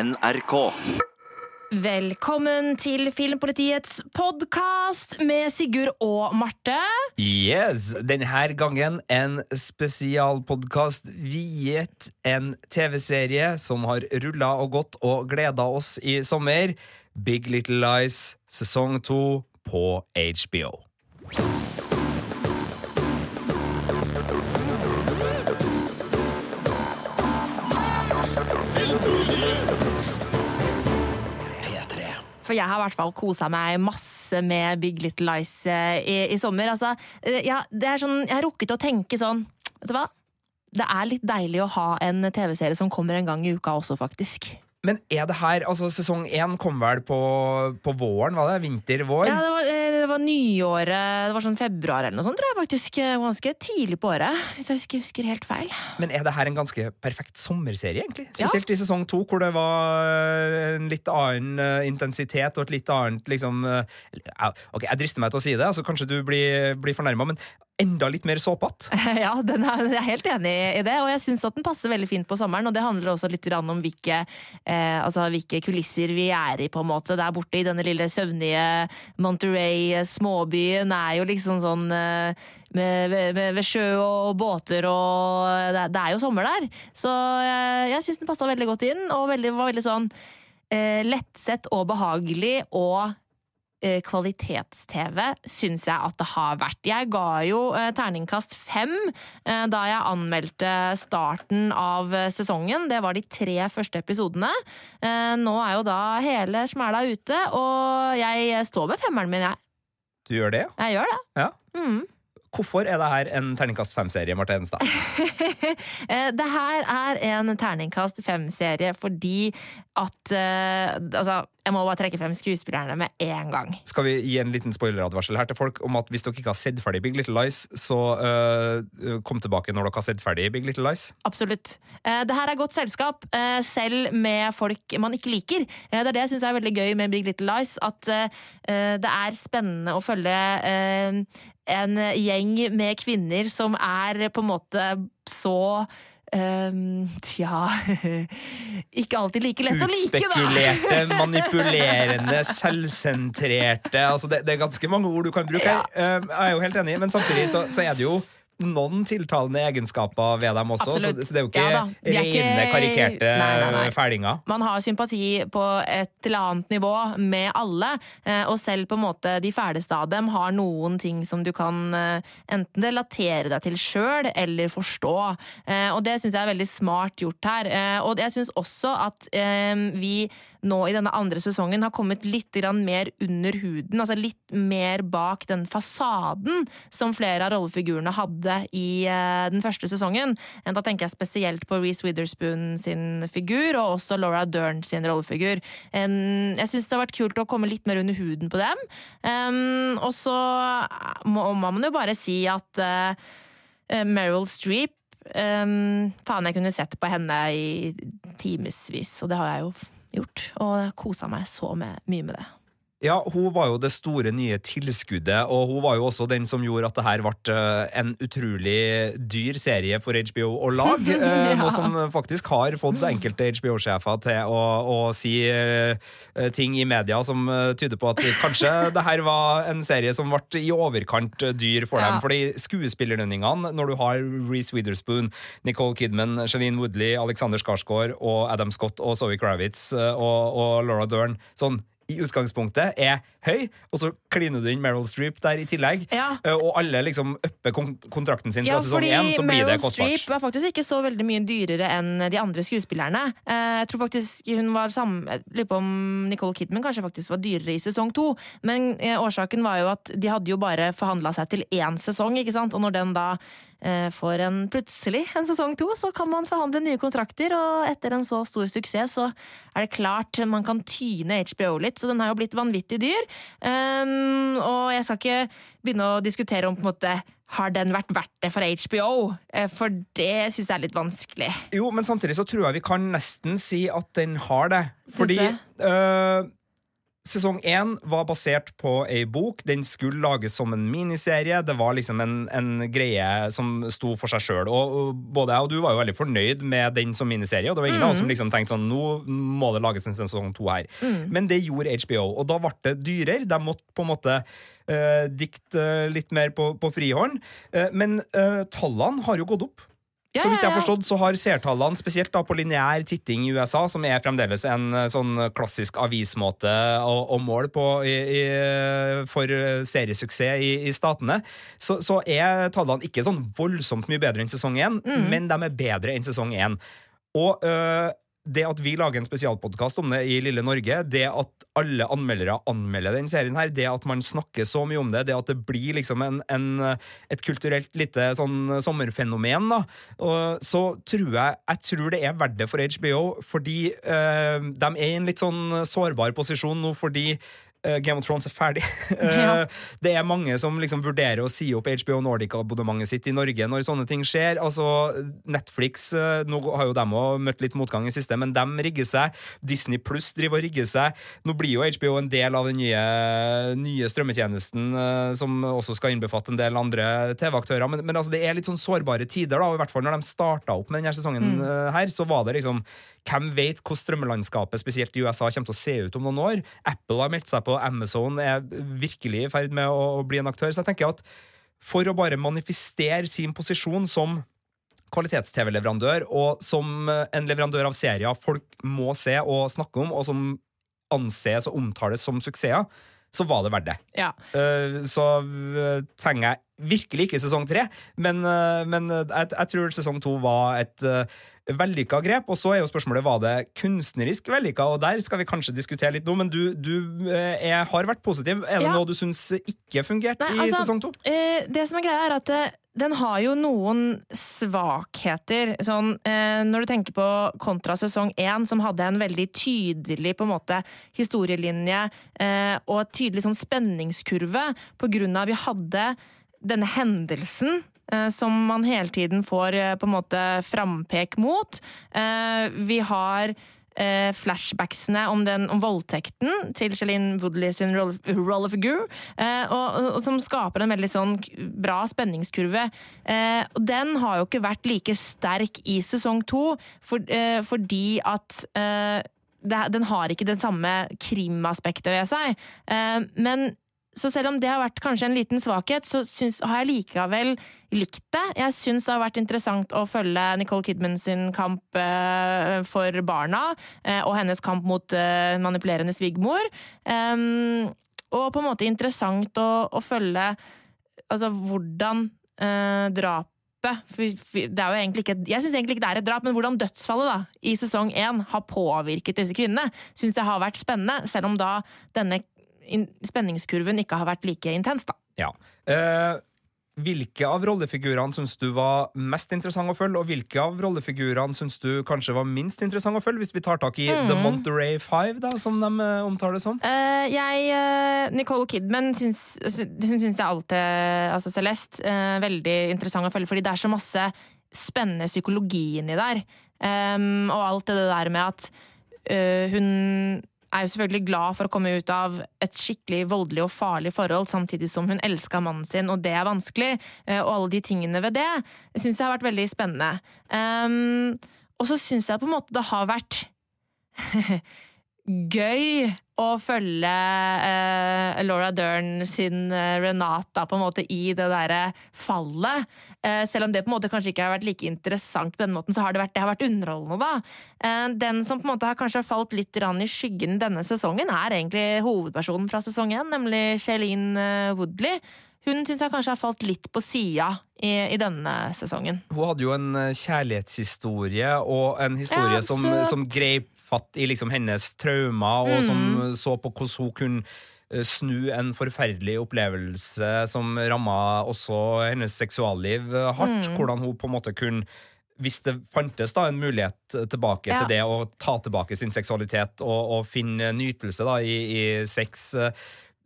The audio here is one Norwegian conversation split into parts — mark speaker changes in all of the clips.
Speaker 1: NRK.
Speaker 2: Velkommen til Filmpolitiets podkast med Sigurd og Marte.
Speaker 3: Yes, denne gangen en spesialpodkast viet en TV-serie som har rulla og gått og gleda oss i sommer. Big Little Lies sesong to på HBO.
Speaker 2: For jeg har i hvert fall kosa meg masse med Big Little Lies eh, i, i sommer. Altså, eh, ja, det er sånn, jeg har rukket å tenke sånn Vet du hva? Det er litt deilig å ha en TV-serie som kommer en gang i uka også, faktisk.
Speaker 3: Men er det her altså Sesong én kom vel på, på våren? var det? Vinter-vår?
Speaker 2: Ja, det var, eh, var nyåret. Det var sånn februar eller noe sånt, tror jeg faktisk. eh, Ganske tidlig på året, hvis jeg husker, husker helt feil.
Speaker 3: Men er det her en ganske perfekt sommerserie, egentlig?
Speaker 2: Ja.
Speaker 3: Spesielt i sesong to, hvor det var en litt annen eh, intensitet og et litt annet liksom eh, Ok, jeg drister meg til å si det, altså kanskje du blir, blir fornærma, men enda litt mer såpete.
Speaker 2: Ja, er, jeg er helt enig i det, og jeg syns at den passer veldig fint på sommeren. Og det handler også litt om hvilke, eh, altså, hvilke kulisser vi er i, på en måte. Der borte i denne lille søvnige Monterey småbyen er jo liksom sånn eh, med, med, ved sjø og båter og Det, det er jo sommer der. Så eh, jeg syns den passa veldig godt inn, og veldig, var veldig sånn eh, lettsett og behagelig. og eh, kvalitets-TV syns jeg at det har vært. Jeg ga jo eh, terningkast fem eh, da jeg anmeldte starten av eh, sesongen. Det var de tre første episodene. Eh, nå er jo da hele smæla ute, og jeg står med femmeren min, jeg.
Speaker 3: Du gjør det?
Speaker 2: Jeg gjør det.
Speaker 3: Ja.
Speaker 2: Mm.
Speaker 3: Hvorfor er det her en terningkast fem-serie, Marte Henstad?
Speaker 2: Eh, det her er en terningkast fem-serie fordi at eh, Altså, jeg må bare trekke frem skuespillerne med en gang.
Speaker 3: Skal vi gi en liten spoileradvarsel her til folk om at hvis dere ikke har sett ferdig Big Little Lies, så uh, kom tilbake når dere har sett ferdig Big Little Lies.
Speaker 2: Absolutt. Uh, Det her er godt selskap, uh, selv med folk man ikke liker. Det er det jeg syns er veldig gøy med Big Little Lies. At det er spennende å følge en gjeng med kvinner som er på en måte så Um, tja Ikke alltid like lett å like, da!
Speaker 3: Utspekulerte, manipulerende, selvsentrerte altså det, det er ganske mange ord du kan bruke her. Eh, Jeg er jo helt enig, men samtidig så, så er det jo noen tiltalende egenskaper ved dem også, så, så det er jo ikke
Speaker 2: Ja
Speaker 3: rene karikerte
Speaker 2: Nei, nei, nei.
Speaker 3: fælinger.
Speaker 2: Man har sympati på et eller annet nivå med alle, eh, og selv på en måte de fæleste av dem har noen ting som du kan eh, enten relatere deg til sjøl eller forstå. Eh, Og det syns jeg er veldig smart gjort her. Og jeg syns også at vi nå i denne andre sesongen har kommet litt mer under huden, altså litt mer bak den fasaden som flere av rollefigurene hadde i eh, den første sesongen. Eh, Da tenker jeg spesielt på Reece Witherspoon sin figur, og også Laura Dern sin rollefigur. Jeg syns det har vært kult å komme litt mer under huden på dem. Og så må, må man jo bare si at uh, Meryl Streep Faen, jeg kunne sett på henne i timevis, og det har jeg jo gjort. Og kosa meg så med, mye med det.
Speaker 3: Ja, hun var jo det store nye tilskuddet, og hun var jo også den som gjorde at det her ble eh, en utrolig dyr serie for HBO å lage. ja. Noe som faktisk har fått enkelte HBO-sjefer til å, å si eh, ting i media som eh, tyder på at kanskje det her var en serie som ble i overkant eh, dyr for
Speaker 2: Ja.
Speaker 3: dem. Fordi skuespillerlønningene, når du har Reece Witherspoon, Nicole Kidman, Shailene Woodley, Alexander Skarsgård og Adam Scott og Zoe Kravitz eh, og, og Laura Dern sånn i utgangspunktet er høy, og så kliner du inn Meryl Streep der i tillegg.
Speaker 2: Ja.
Speaker 3: eh, Og alle liksom upper kontrakten sin fra
Speaker 2: Ja,
Speaker 3: sesong én, så blir det kostbart. Meryl.
Speaker 2: Streep var faktisk ikke så veldig mye dyrere enn de andre skuespillerne. Eh, Jeg tror faktisk hun var samme Lurer på om Nicole Kidman kanskje faktisk var dyrere i sesong to. Men eh, årsaken var jo at de hadde jo bare forhandla seg til én sesong, ikke sant. Og når den da eh, får en plutselig en sesong to, så kan man forhandle nye kontrakter. Og etter en så stor suksess, så er det klart man kan tyne HBO litt. Så den har jo blitt vanvittig dyr. Um, og jeg skal ikke begynne å diskutere om på en måte har den vært verdt det for HBO? Eh, For det syns jeg er litt vanskelig.
Speaker 3: Jo, men samtidig så tror jeg vi kan nesten si at den har det. Fordi øh, Sesong én var basert på ei bok. Den skulle lages som en miniserie. Det var liksom en, en greie som sto for seg sjøl. Og, og både jeg og du var jo veldig fornøyd med den som miniserie, og det var ingen av oss som liksom tenkte sånn Nå må det lages en sesong to her. Men det gjorde HBO, og da ble det dyrere. De måtte på en måte uh, dikte litt mer på, på frihånd. Uh, men uh, tallene har jo gått opp.
Speaker 2: Ja,
Speaker 3: så vidt jeg har forstått, så har seertallene, spesielt da på lineær titting i USA, som er fremdeles en eh, sånn klassisk avismåte å, å måle på i, i, for seriesuksess i, i statene, så, så er tallene ikke sånn voldsomt mye bedre enn sesong én,
Speaker 2: Mm.
Speaker 3: men de er bedre enn sesong én. Og øh, det at vi lager en spesialpodkast om det i lille Norge, det at alle anmeldere anmelder den serien her, det at man snakker så mye om det, det at det blir liksom en, en, et kulturelt lite sånn sommerfenomen, da, og så tror jeg jeg tror det er verdt det for HBO, fordi øh, de er i en litt sånn sårbar posisjon nå fordi Game of Thrones er ferdig.
Speaker 2: Ja.
Speaker 3: Eh, det er mange som liksom vurderer å si opp HBO Nordic-abonnementet sitt i Norge når sånne ting skjer. Altså, Netflix eh, nå har jo dem òg møtt litt motgang i siste, men dem rigger seg. Disney Pluss driver og rigger seg. Nå blir jo HBO en del av den nye, nye strømmetjenesten, eh, som også skal innbefatte en del andre TV-aktører. Men, men altså, det er litt sånn sårbare tider, da, og i hvert fall når de starta opp med denne sesongen eh, her, så var det liksom hvem vet hvordan strømmelandskapet spesielt i USA kommer til å se ut om noen år? Apple har meldt seg på, Amazon er virkelig i ferd med å, bli en aktør. Så jeg tenker at for å bare manifestere sin posisjon som kvalitets-TV-leverandør, og som en leverandør av serier folk må se og snakke om, og som anses og omtales som suksesser, så var det verdt det.
Speaker 2: Ja.
Speaker 3: Eh, Så eh, trenger jeg virkelig ikke sesong tre, men, eh, men jeg, jeg tror sesong to var et vellykka grep. Og så er jo spørsmålet var det kunstnerisk vellykka, og der skal vi kanskje diskutere litt nå. Men du, du eh, er, har vært positiv. Er det
Speaker 2: Ja.
Speaker 3: noe du syns ikke fungerte
Speaker 2: Nei,
Speaker 3: i
Speaker 2: altså,
Speaker 3: sesong to?
Speaker 2: Eh, det som er greia, er at eh, den har jo noen svakheter. Sånn, eh, når du tenker på kontra sesong én, som hadde en veldig tydelig på en måte, historielinje eh, og tydelig sånn spenningskurve, på grunn av vi hadde denne hendelsen som man hele tiden får eh, på en måte frampek mot. Eh, vi har eh, flashbacksene om, den, om voldtekten til Shaleen Woodley sin roll, roll of a goo, og, og som skaper en veldig sånn bra spenningskurve. Eh, og den har jo ikke vært like sterk i sesong to, for, eh, fordi at eh, den har ikke det samme krimaspektet ved seg. Eh, men så selv om det har vært kanskje en liten svakhet, så syns, har jeg likevel likt det. Jeg syns det har vært interessant å følge Nicole Kidman sin kamp eh, for barna, eh, og hennes kamp mot eh, manipulerende svigermor. Em, og på en måte interessant å, å følge altså, hvordan eh, drapet det er jo egentlig ikke, Jeg syns egentlig ikke det er et drap, men hvordan dødsfallet da, i sesong én har påvirket disse kvinnene, syns jeg har vært spennende, selv om da denne spenningskurven ikke har vært like intens. da.
Speaker 3: Ja. Eh, hvilke av rollefigurene syns du var mest interessant å følge, og hvilke av rollefigurene syns du kanskje var minst interessant å følge, hvis vi tar tak i The Monterey Five, da, som de eh, omtaler det som?
Speaker 2: Eh, jeg, eh, Nicole Kidman syns, hun syns jeg alltid Altså Celeste, veldig interessant å følge, fordi det er så masse spennende psykologi inni der. Um, og alt det der med at hun er jo selvfølgelig glad for å komme ut av et skikkelig voldelig og farlig forhold, samtidig som hun elska mannen sin, og det er vanskelig. eh, og alle de tingene ved det syns jeg har vært veldig spennende. Um, og så syns jeg på en måte det har vært gøy å følge eh, Laura Dern sin eh, Renata på en måte i det derre fallet. Eh, selv om det på en måte kanskje ikke har vært like interessant på den måten, så har det vært, det har vært underholdende, da. Eh, den som på en måte har kanskje falt litt i skyggen denne sesongen, er egentlig hovedpersonen fra sesong én, nemlig Shailene eh, Woodley. Hun syns jeg kanskje har falt litt på sida i, i denne sesongen.
Speaker 3: Hun hadde jo en eh, kjærlighetshistorie, og en historie
Speaker 2: Ja,
Speaker 3: som, som greip fatt i liksom hennes traumer, og som
Speaker 2: Mm.
Speaker 3: så på hvordan hun kunne eh, snu en forferdelig opplevelse som ramma også hennes seksualliv hardt.
Speaker 2: Mm.
Speaker 3: Hvordan hun på en måte kunne hvis det fantes da en mulighet tilbake
Speaker 2: Ja.
Speaker 3: til det å ta tilbake sin seksualitet og, og finne nytelse da i, i sex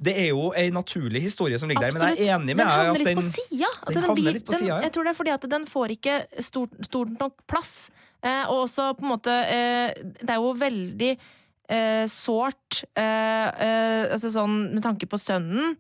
Speaker 3: Det er jo ei naturlig historie som ligger der, men jeg er enig med deg at den havner litt på sida, ja.
Speaker 2: Jeg tror det er fordi at den får ikke stort, stort nok plass. Eh, og også på en måte eh, Det er jo veldig eh, sårt eh, altså sånn med tanke på sønnen.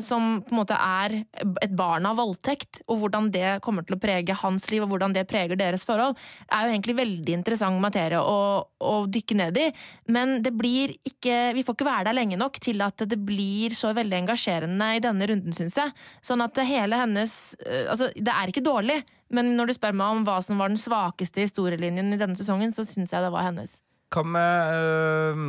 Speaker 2: som på en måte er et barn av voldtekt, og hvordan det kommer til å prege hans liv, og hvordan det preger deres forhold, er jo egentlig veldig interessant materie å, å dykke ned i. Men det blir ikke Vi får ikke være der lenge nok til at det blir så veldig engasjerende i denne runden, syns jeg. Sånn at hele hennes Altså, det er ikke dårlig, men når du spør meg om hva som var den svakeste historielinjen i denne sesongen, så syns jeg det var hennes.
Speaker 3: Hva med øh,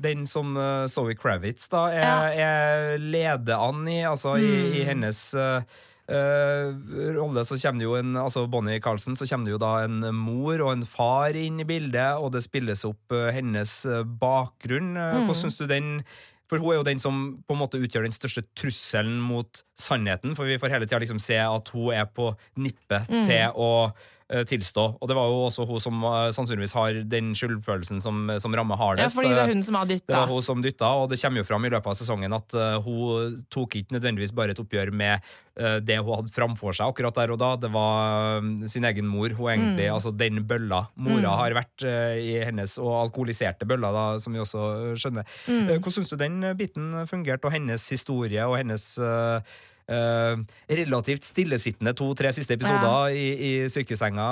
Speaker 3: den som øh, Zoe Kravitz da er, er leder an i, altså i, i hennes øh, øh, rolle så kommer det jo en altså Bonnie Carlsen, så kommer det jo da en mor og en far inn i bildet, og det spilles opp øh, hennes bakgrunn. Mm. Hvordan syns du den For hun er jo den som på en måte utgjør den største trusselen mot sannheten, for vi får hele tida liksom se at hun er på nippet til å tilstå. Og det var jo også hun som eh, sannsynligvis har den skyldfølelsen som, som rammer
Speaker 2: Ja,
Speaker 3: hardest.
Speaker 2: fordi det er hun som har
Speaker 3: Det var hun som dytta, og det kommer jo fram i løpet av sesongen at eh, hun tok ikke nødvendigvis bare et oppgjør med eh, det hun hadde framfor seg akkurat der og da. Det var eh, sin egen mor. Hun egentlig, altså den bølla mora har vært eh, i hennes, og alkoholiserte bølla, da, som vi også skjønner. Mm. Hvordan syns du den biten fungerte, og hennes historie og hennes eh, relativt stillesittende to-tre siste episoder i, i sykesenga?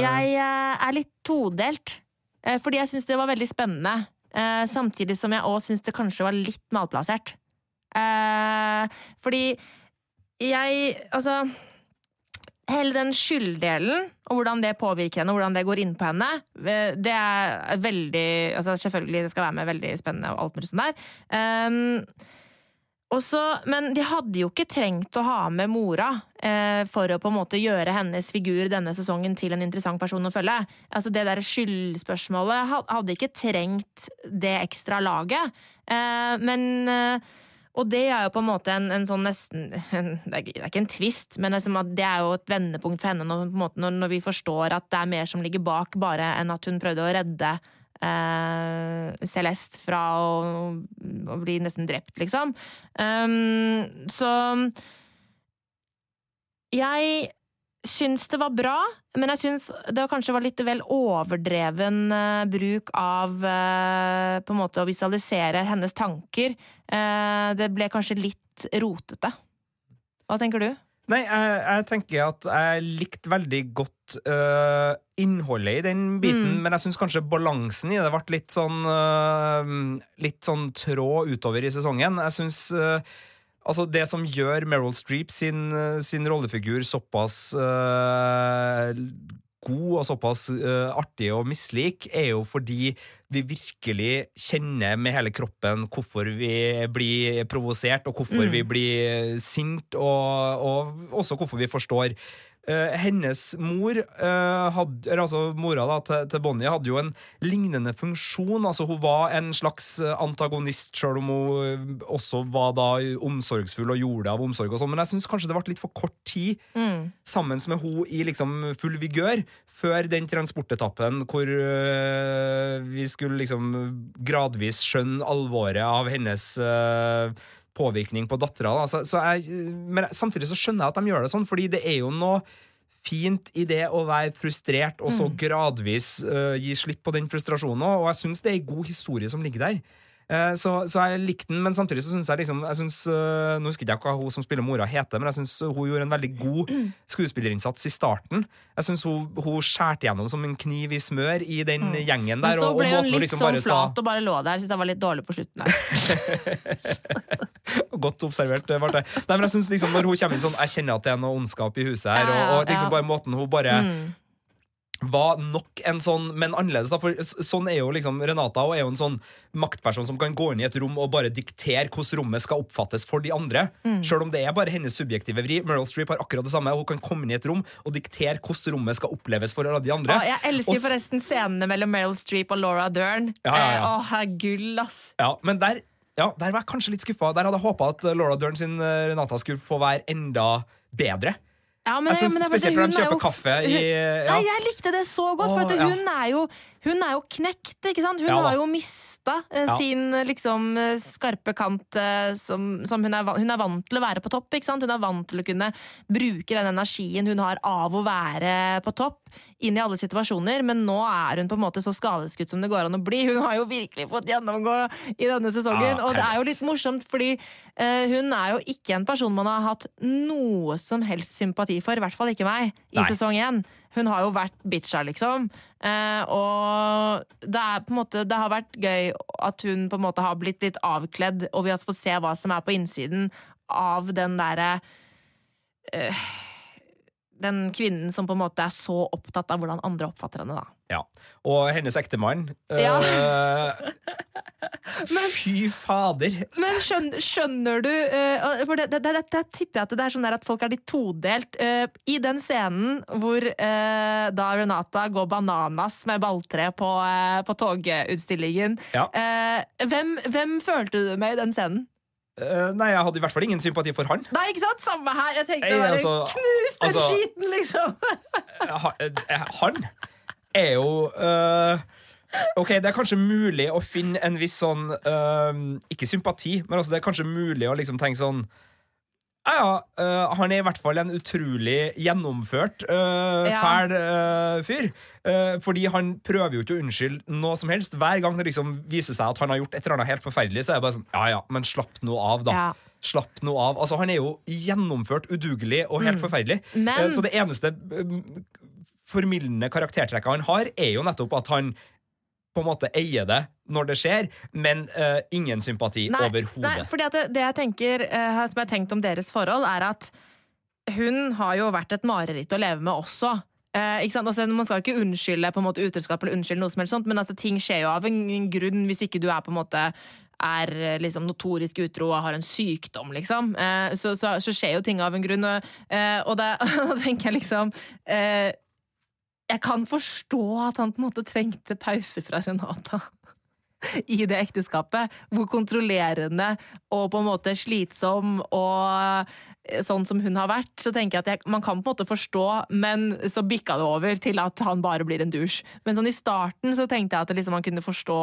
Speaker 2: Jeg eh, er litt todelt, eh, fordi jeg syns det var veldig spennende. Samtidig som jeg òg syns det kanskje var litt malplassert. Fordi jeg Altså Hele den skylddelen, og hvordan det påvirker henne, og hvordan det går inn på henne, det er veldig altså Selvfølgelig, det skal være med veldig spennende og alt mulig sånt der. Um, og så- men de hadde jo ikke trengt å ha med mora eh, for å på en måte gjøre hennes figur denne sesongen til en interessant person å følge. Altså Det der skyldspørsmålet hadde ikke trengt det ekstra laget. Eh, men eh, Og det er jo på en måte en, en sånn nesten en, det, er, ikke- en twist, men liksom det er jo et vendepunkt for henne når, når, når vi forstår at det er mer som ligger bak, bare enn at hun prøvde å redde eh, Celeste fra å, å bli nesten drept, liksom. Um, så jeg syns det var bra, men jeg syns det kanskje var litt vel overdreven eh, bruk av eh, på en måte å visualisere hennes tanker. Eh, det ble kanskje litt rotete. Hva tenker du?
Speaker 3: Nei, jeg, jeg tenker at jeg likte veldig godt øh, innholdet i den biten,
Speaker 2: Mm.
Speaker 3: men jeg syns kanskje balansen i det ble litt sånn øh, Litt sånn trå utover i sesongen. Jeg syns øh, Altså, det som gjør Meryl Streep sin, sin rollefigur såpass god og såpass uh, artig og mislik, er jo fordi vi virkelig kjenner med hele kroppen hvorfor vi blir provosert, og hvorfor
Speaker 2: Mm.
Speaker 3: vi blir sint, og, og også hvorfor vi forstår. Eh, hennes mor, uh, eller altså mora da, til, til Bonnie, hadde jo en lignende funksjon. altså Hun var en slags eh, antagonist, sjøl om hun også var da omsorgsfull og gjorde det av omsorg. og sånn, Men jeg syns kanskje det ble litt for kort tid
Speaker 2: Mm.
Speaker 3: sammen med hun i liksom full vigør før den transportetappen hvor uh, vi skulle liksom gradvis skjønne alvoret av hennes øh, påvirkning på dattera. da. Så, så jeg, men samtidig så skjønner jeg at de gjør det sånn, fordi det er jo noe fint i det å være frustrert og så gradvis uh, gi slipp på den frustrasjonen. òg, Og jeg syns det er ei god historie som ligger der. Eh, Så, så jeg likte den, men samtidig så syns jeg liksom jeg synes, øh, Nå husker jeg ikke hva hun som spiller mora, heter, men jeg syns hun gjorde en veldig god skuespillerinnsats i starten. Jeg syns hun, hun skjærte gjennom som en kniv i smør i den gjengen der.
Speaker 2: Men
Speaker 3: så
Speaker 2: så
Speaker 3: og- og
Speaker 2: ble hun litt
Speaker 3: liksom
Speaker 2: sånn
Speaker 3: flat sa-
Speaker 2: og bare lå der. Syns jeg var litt dårlig på slutten. der.
Speaker 3: Godt observert, Marte. Nei, men jeg synes liksom Når hun kommer inn sånn Jeg kjenner at det er noe ondskap i huset her, og, og liksom bare måten hun bare
Speaker 2: Mm.
Speaker 3: var nok en sånn, men annerledes. da, for Sånn er jo liksom Renata og er jo en sånn maktperson som kan gå inn i et rom og bare diktere hvordan rommet skal oppfattes for de andre.
Speaker 2: Mm.
Speaker 3: Selv om det er bare hennes subjektive vri. Meryl Streep har akkurat det samme. Hun kan komme inn i et rom og diktere hvordan rommet skal oppleves for alle de andre.
Speaker 2: Å, jeg elsker
Speaker 3: Og
Speaker 2: forresten scenene mellom Meryl Streep og Laura Dern.
Speaker 3: Ja, ja, ja.
Speaker 2: Eh, er gull, ass.
Speaker 3: Ja, men der, ja, der var jeg kanskje litt skuffa. Der hadde jeg håpa at Laura Dern sin eh, Renata skulle få være enda bedre.
Speaker 2: Ja, men,
Speaker 3: Jeg synes
Speaker 2: men
Speaker 3: Spesielt når de
Speaker 2: kjøper jo-
Speaker 3: kaffe i ja.
Speaker 2: Nei, jeg likte det så godt, for
Speaker 3: ja.
Speaker 2: hun, er jo, hun er jo knekt, ikke sant? Hun
Speaker 3: Ja
Speaker 2: har jo mist mista eh,
Speaker 3: Ja.
Speaker 2: sin eh, liksom eh, skarpe kant eh, som, som hun, er, hun er vant til å være på topp. ikke sant? Hun er vant til å kunne bruke den energien hun har av å være på topp, inn i alle situasjoner, men nå er hun på en måte så skadeskutt som det går an å bli. Hun har jo virkelig fått gjennomgå i denne sesongen,
Speaker 3: Ja,
Speaker 2: og det er jo litt morsomt, fordi eh, hun er jo ikke en person man har hatt noe som helst sympati for, i hvert fall ikke meg, i
Speaker 3: Nei.
Speaker 2: sesong én. Hun har jo vært bitcha, liksom. Eh, og det er på en måte Det har vært gøy at hun på en måte har blitt litt avkledd, og vi har fått se hva som er på innsiden av den derre eh, Den kvinnen som på en måte er så opptatt av hvordan andre oppfatter henne, da.
Speaker 3: Ja. Og hennes ektemann
Speaker 2: Ja.
Speaker 3: Fy fader!
Speaker 2: Men skjønner, skjønner du øh, For det, det, det, det tipper jeg at det er sånn at folk er litt todelt. Øh, I den scenen hvor da Renata går bananas med balltre på, på togutstillingen,
Speaker 3: Ja.
Speaker 2: hvem, hvem følte du med i den scenen?
Speaker 3: Nei, jeg hadde i hvert fall ingen sympati for han.
Speaker 2: Nei, ikke sant? Samme her! Jeg tenkte bare
Speaker 3: altså-
Speaker 2: knus den
Speaker 3: altså-
Speaker 2: skiten, liksom!
Speaker 3: Ha- Han er jo uh, Ok, det er kanskje mulig å finne en viss sånn uh, Ikke sympati, men altså det er kanskje mulig å liksom tenke sånn ja, ja, uh, han er i hvert fall en utrolig gjennomført, uh,
Speaker 2: Ja.
Speaker 3: fæl uh, fyr. Fordi han prøver jo ikke å unnskylde noe som helst. Hver gang det liksom viser seg at han har gjort et eller annet helt forferdelig, så er det bare sånn Ja ja, men slapp nå av, da.
Speaker 2: Ja.
Speaker 3: Slapp nå av. Altså, han er jo gjennomført udugelig og helt forferdelig.
Speaker 2: Mm. Men-
Speaker 3: Eh, Så det eneste formildende karaktertrekket han har, er jo nettopp at han på en måte eier det når det skjer, men uh, ingen sympati
Speaker 2: Nei, fordi det, det jeg tenker, uh, som jeg har tenkt om deres forhold, er at hun har jo vært et mareritt å leve med også. Eh, ikke sant? Altså, man skal ikke unnskylde på en måte utroskap eller unnskylde noe som helst sånt, men altså, ting skjer jo av en grunn hvis ikke du er på en måte er eh, liksom notorisk utro og har en sykdom, liksom. Eh, så, så, så skjer jo ting av en grunn. Og, eh, og da tenker jeg liksom eh, Jeg kan forstå at han på en måte trengte pause fra Renata i det ekteskapet, hvor kontrollerende og på en måte slitsom og sånn som hun har vært, så tenker jeg at jeg, man kan på en måte forstå, men så bikka det over til at han bare blir en douche. Men sånn i starten så tenkte jeg at liksom man kunne forstå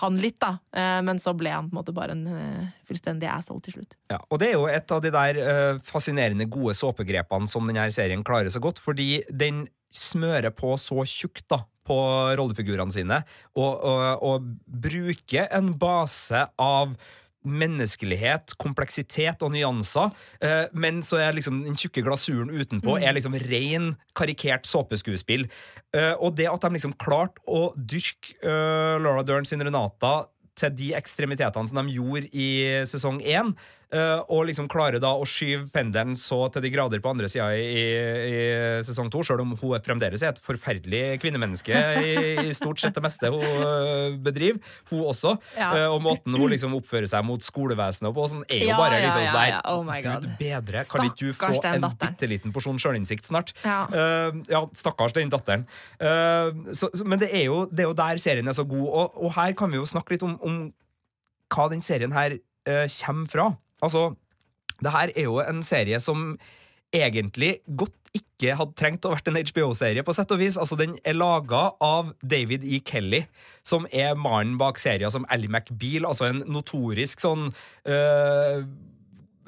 Speaker 2: han litt, da. Eh, Men så ble han på en måte bare en eh, fullstendig asshole til slutt.
Speaker 3: Ja, og det er jo et av de der eh, fascinerende gode såpegrepene som denne serien klarer så godt, fordi den smører på så tjukt da, på rollefigurene sine, og, og, og bruker en base av menneskelighet, kompleksitet og nyanser, eh, men så er liksom den tjukke glasuren utenpå er liksom ren, karikert såpeskuespill. Eh, og det at de liksom klarte å dyrke eh, Laura Dern sin Renata til de ekstremitetene som de gjorde i sesong én, og liksom klarer da å skyve pendelen så til de grader på andre sida i, i sesong to, sjøl om hun fremdeles er et forferdelig kvinnemenneske i, i stort sett det meste hun eh, bedriver, hun også.
Speaker 2: Ja.
Speaker 3: Eh, og måten hun liksom oppfører seg mot skolevesenet og på, sånn, er jo
Speaker 2: Ja,
Speaker 3: bare liksom sånn der
Speaker 2: ja. Oh.
Speaker 3: Gud bedre, kan ikke du få en bitte liten porsjon sjølinnsikt snart?
Speaker 2: Ja.
Speaker 3: Eh, ja, stakkars den datteren. Uh, så, så, men det er, jo, det er jo der serien er så god, og, og her kan vi jo snakke litt om, om hva den serien her uh, kommer fra. Altså, det her er jo en serie som egentlig godt ikke hadde trengt å vært en HBO-serie, på sett og vis. Altså, Den er laga av David E. Kelly, som er mannen bak serien som Ally McBeal, altså en notorisk sånn øh,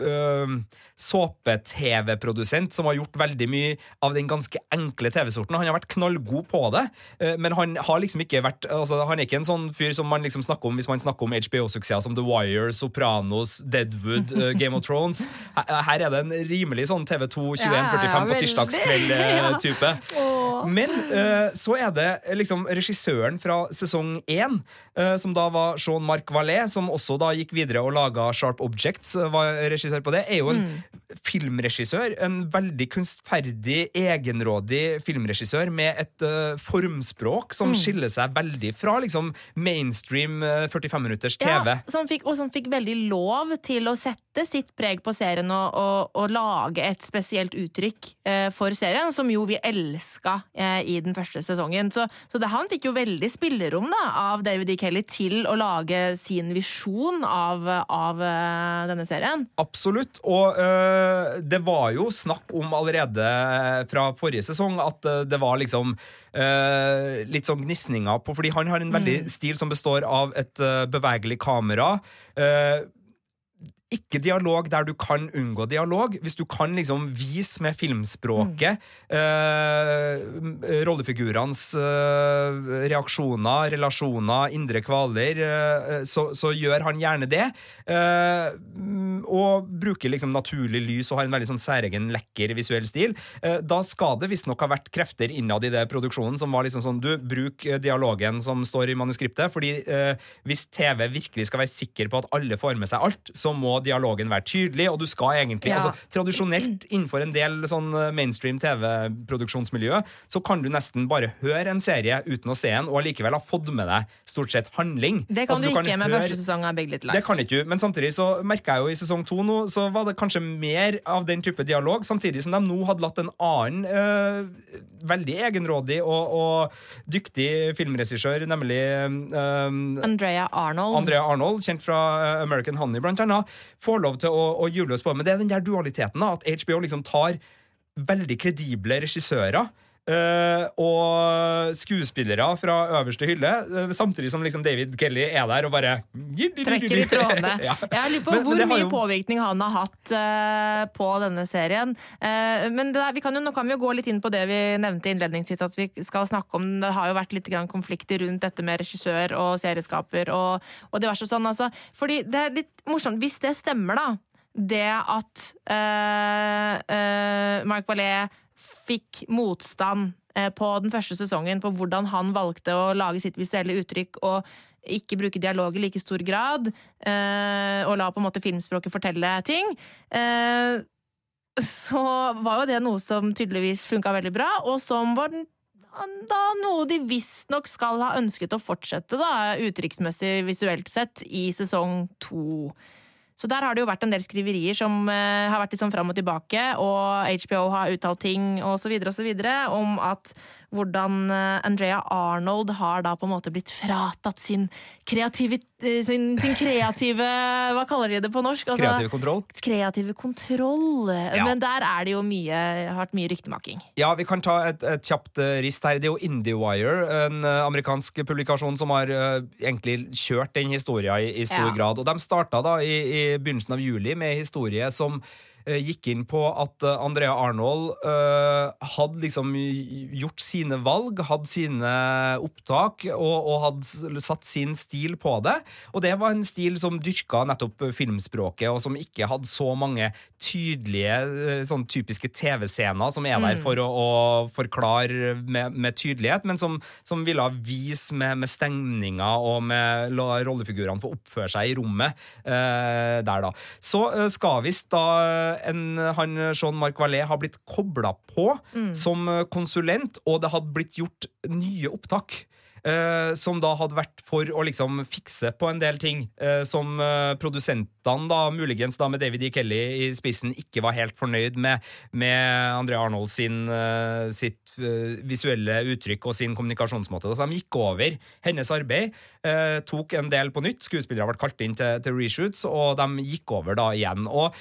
Speaker 3: øh, såpe-TV-produsent som har gjort veldig mye av den ganske enkle TV-sorten. Han har vært knallgod på det, uh, men han har liksom ikke vært altså, Han er ikke en sånn fyr som man liksom snakker om hvis man snakker om HBO-suksesser som The Wire, Sopranos, Deadwood, uh, Game of Thrones. Her, her er det en rimelig sånn TV2
Speaker 2: Ja, ja,
Speaker 3: på tirsdagskveld-type.
Speaker 2: Åh.
Speaker 3: Men eh, så er det liksom regissøren fra sesong én, som da var Jean-Marc Vallée, som også da gikk videre og laga Sharp Objects, eh, var regissør på det, er jo en filmregissør. En veldig kunstferdig, egenrådig filmregissør med et uh, formspråk som skiller seg veldig fra liksom mainstream uh, 45 minutters TV.
Speaker 2: Ja, som fikk, og som fikk veldig lov til å sette sitt preg på serien og, og, og lage et spesielt uttrykk uh, for serien, som jo vi elska eh, i den første sesongen. Så, så det, han fikk jo veldig spillerom da, av David E. Kelly til å lage sin visjon av, av eh, denne serien.
Speaker 3: Absolutt. Og eh, det var jo snakk om allerede fra forrige sesong at eh, det var liksom eh, litt sånn gnisninger på Fordi han har en veldig stil som består av et eh, bevegelig kamera. eh, ikke dialog der du kan unngå dialog. Hvis du kan liksom vise med filmspråket eh, rollefigurenes eh, reaksjoner, relasjoner, indre kvaler, eh, så, så gjør han gjerne det. Eh, mm, og bruker liksom naturlig lys og har en veldig sånn særegen, lekker visuell stil. Eh, da skal det visstnok ha vært krefter innad i det produksjonen som var liksom sånn Du, bruk eh, dialogen som står i manuskriptet, fordi hvis TV virkelig skal være sikker på at alle får med seg alt, så må dialogen være tydelig, og du skal egentlig
Speaker 2: Ja.
Speaker 3: altså, Tradisjonelt innenfor en del sånn eh, mainstream TV-produksjonsmiljø, så kan du nesten bare høre en serie uten å se en, og allikevel ha fått med deg stort sett handling.
Speaker 2: Det kan
Speaker 3: Altså,
Speaker 2: du ikke med
Speaker 3: høre-
Speaker 2: første sesong av Big Little Lies.
Speaker 3: det kan ikke du, men samtidig så merka jeg jo i sesong to nå, så var det kanskje mer av den type dialog, samtidig som de nå hadde latt en annen øh, veldig egenrådig og, og dyktig filmregissør, nemlig øh,
Speaker 2: Andrea Arnold.
Speaker 3: Andrea Arnold, kjent fra American Honey, blant annet, får lov til å, å oss på. Men det er den der dualiteten, da, at HBO liksom tar veldig kredible regissører. Eh, og skuespillere fra øverste hylle, uh, samtidig som liksom David Kelly er der og bare
Speaker 2: trekker i trådene.
Speaker 3: ja.
Speaker 2: Jeg lurer på
Speaker 3: Men-
Speaker 2: hvor
Speaker 3: men
Speaker 2: mye
Speaker 3: jo-
Speaker 2: påvirkning han har hatt uh, på denne serien. Men det der, vi kan jo, nå kan vi jo gå litt inn på det vi nevnte innledningsvis at vi skal snakke om. Det har jo vært litt grann konflikter rundt dette med regissør og serieskaper og, og diverse sånn. Altså. Fordi det er litt morsomt. Hvis det stemmer, da, det at Mark Valais fikk motstand eh, på den første sesongen på hvordan han valgte å lage sitt visuelle uttrykk og ikke bruke dialog i like stor grad, eh, og la på en måte filmspråket fortelle ting. Eh, så var jo det noe som tydeligvis funka veldig bra, og som var da noe de visstnok skal ha ønsket å fortsette, da, uttrykksmessig visuelt sett, i sesong to. Så der har det jo vært en del skriverier som uh, har vært litt sånn fram og tilbake, og HBO har uttalt ting så videre om at hvordan uh, Andrea Arnold har da på en måte blitt fratatt sin kreative, uh, sin, sin kreative Hva kaller de det på norsk? Altså,
Speaker 3: kreative kontroll.
Speaker 2: kreative kontroll.
Speaker 3: Ja.
Speaker 2: Men der er det jo mye, har vært mye ryktemaking.
Speaker 3: Ja, vi kan ta et, et kjapt rist her. Det er jo IndieWire, en amerikansk publikasjon som har egentlig kjørt den historien i, i stor
Speaker 2: Ja.
Speaker 3: grad. Og de starta da i, i begynnelsen av juli med historie som gikk inn på at eh, Andrea Arnold eh, hadde liksom gjort sine valg, hadde sine opptak, og, og hadde satt sin stil på det. Og det var en stil som dyrka nettopp filmspråket, og som ikke hadde så mange tydelige, eh, sånn typiske TV-scener som er der for å, å forklare med, med tydelighet, men som, som ville vise med, med stemninger og med la rollefigurene få oppføre seg i rommet eh, der, da. Så eh, skal visst da en, han Jean-Marc Vallet har blitt kobla på som eh, konsulent, og det hadde blitt gjort nye opptak. Eh, som da hadde vært for å liksom fikse på en del ting eh, som eh, produsentene, da, muligens da med David E. Kelly i spissen, ikke var helt fornøyd med, med André Arnold sin, eh, sitt eh, visuelle uttrykk og sin kommunikasjonsmåte. Så de gikk over hennes arbeid, tok en del på nytt. Skuespillere ble kalt inn til, til reshoots, og de gikk over da igjen. Og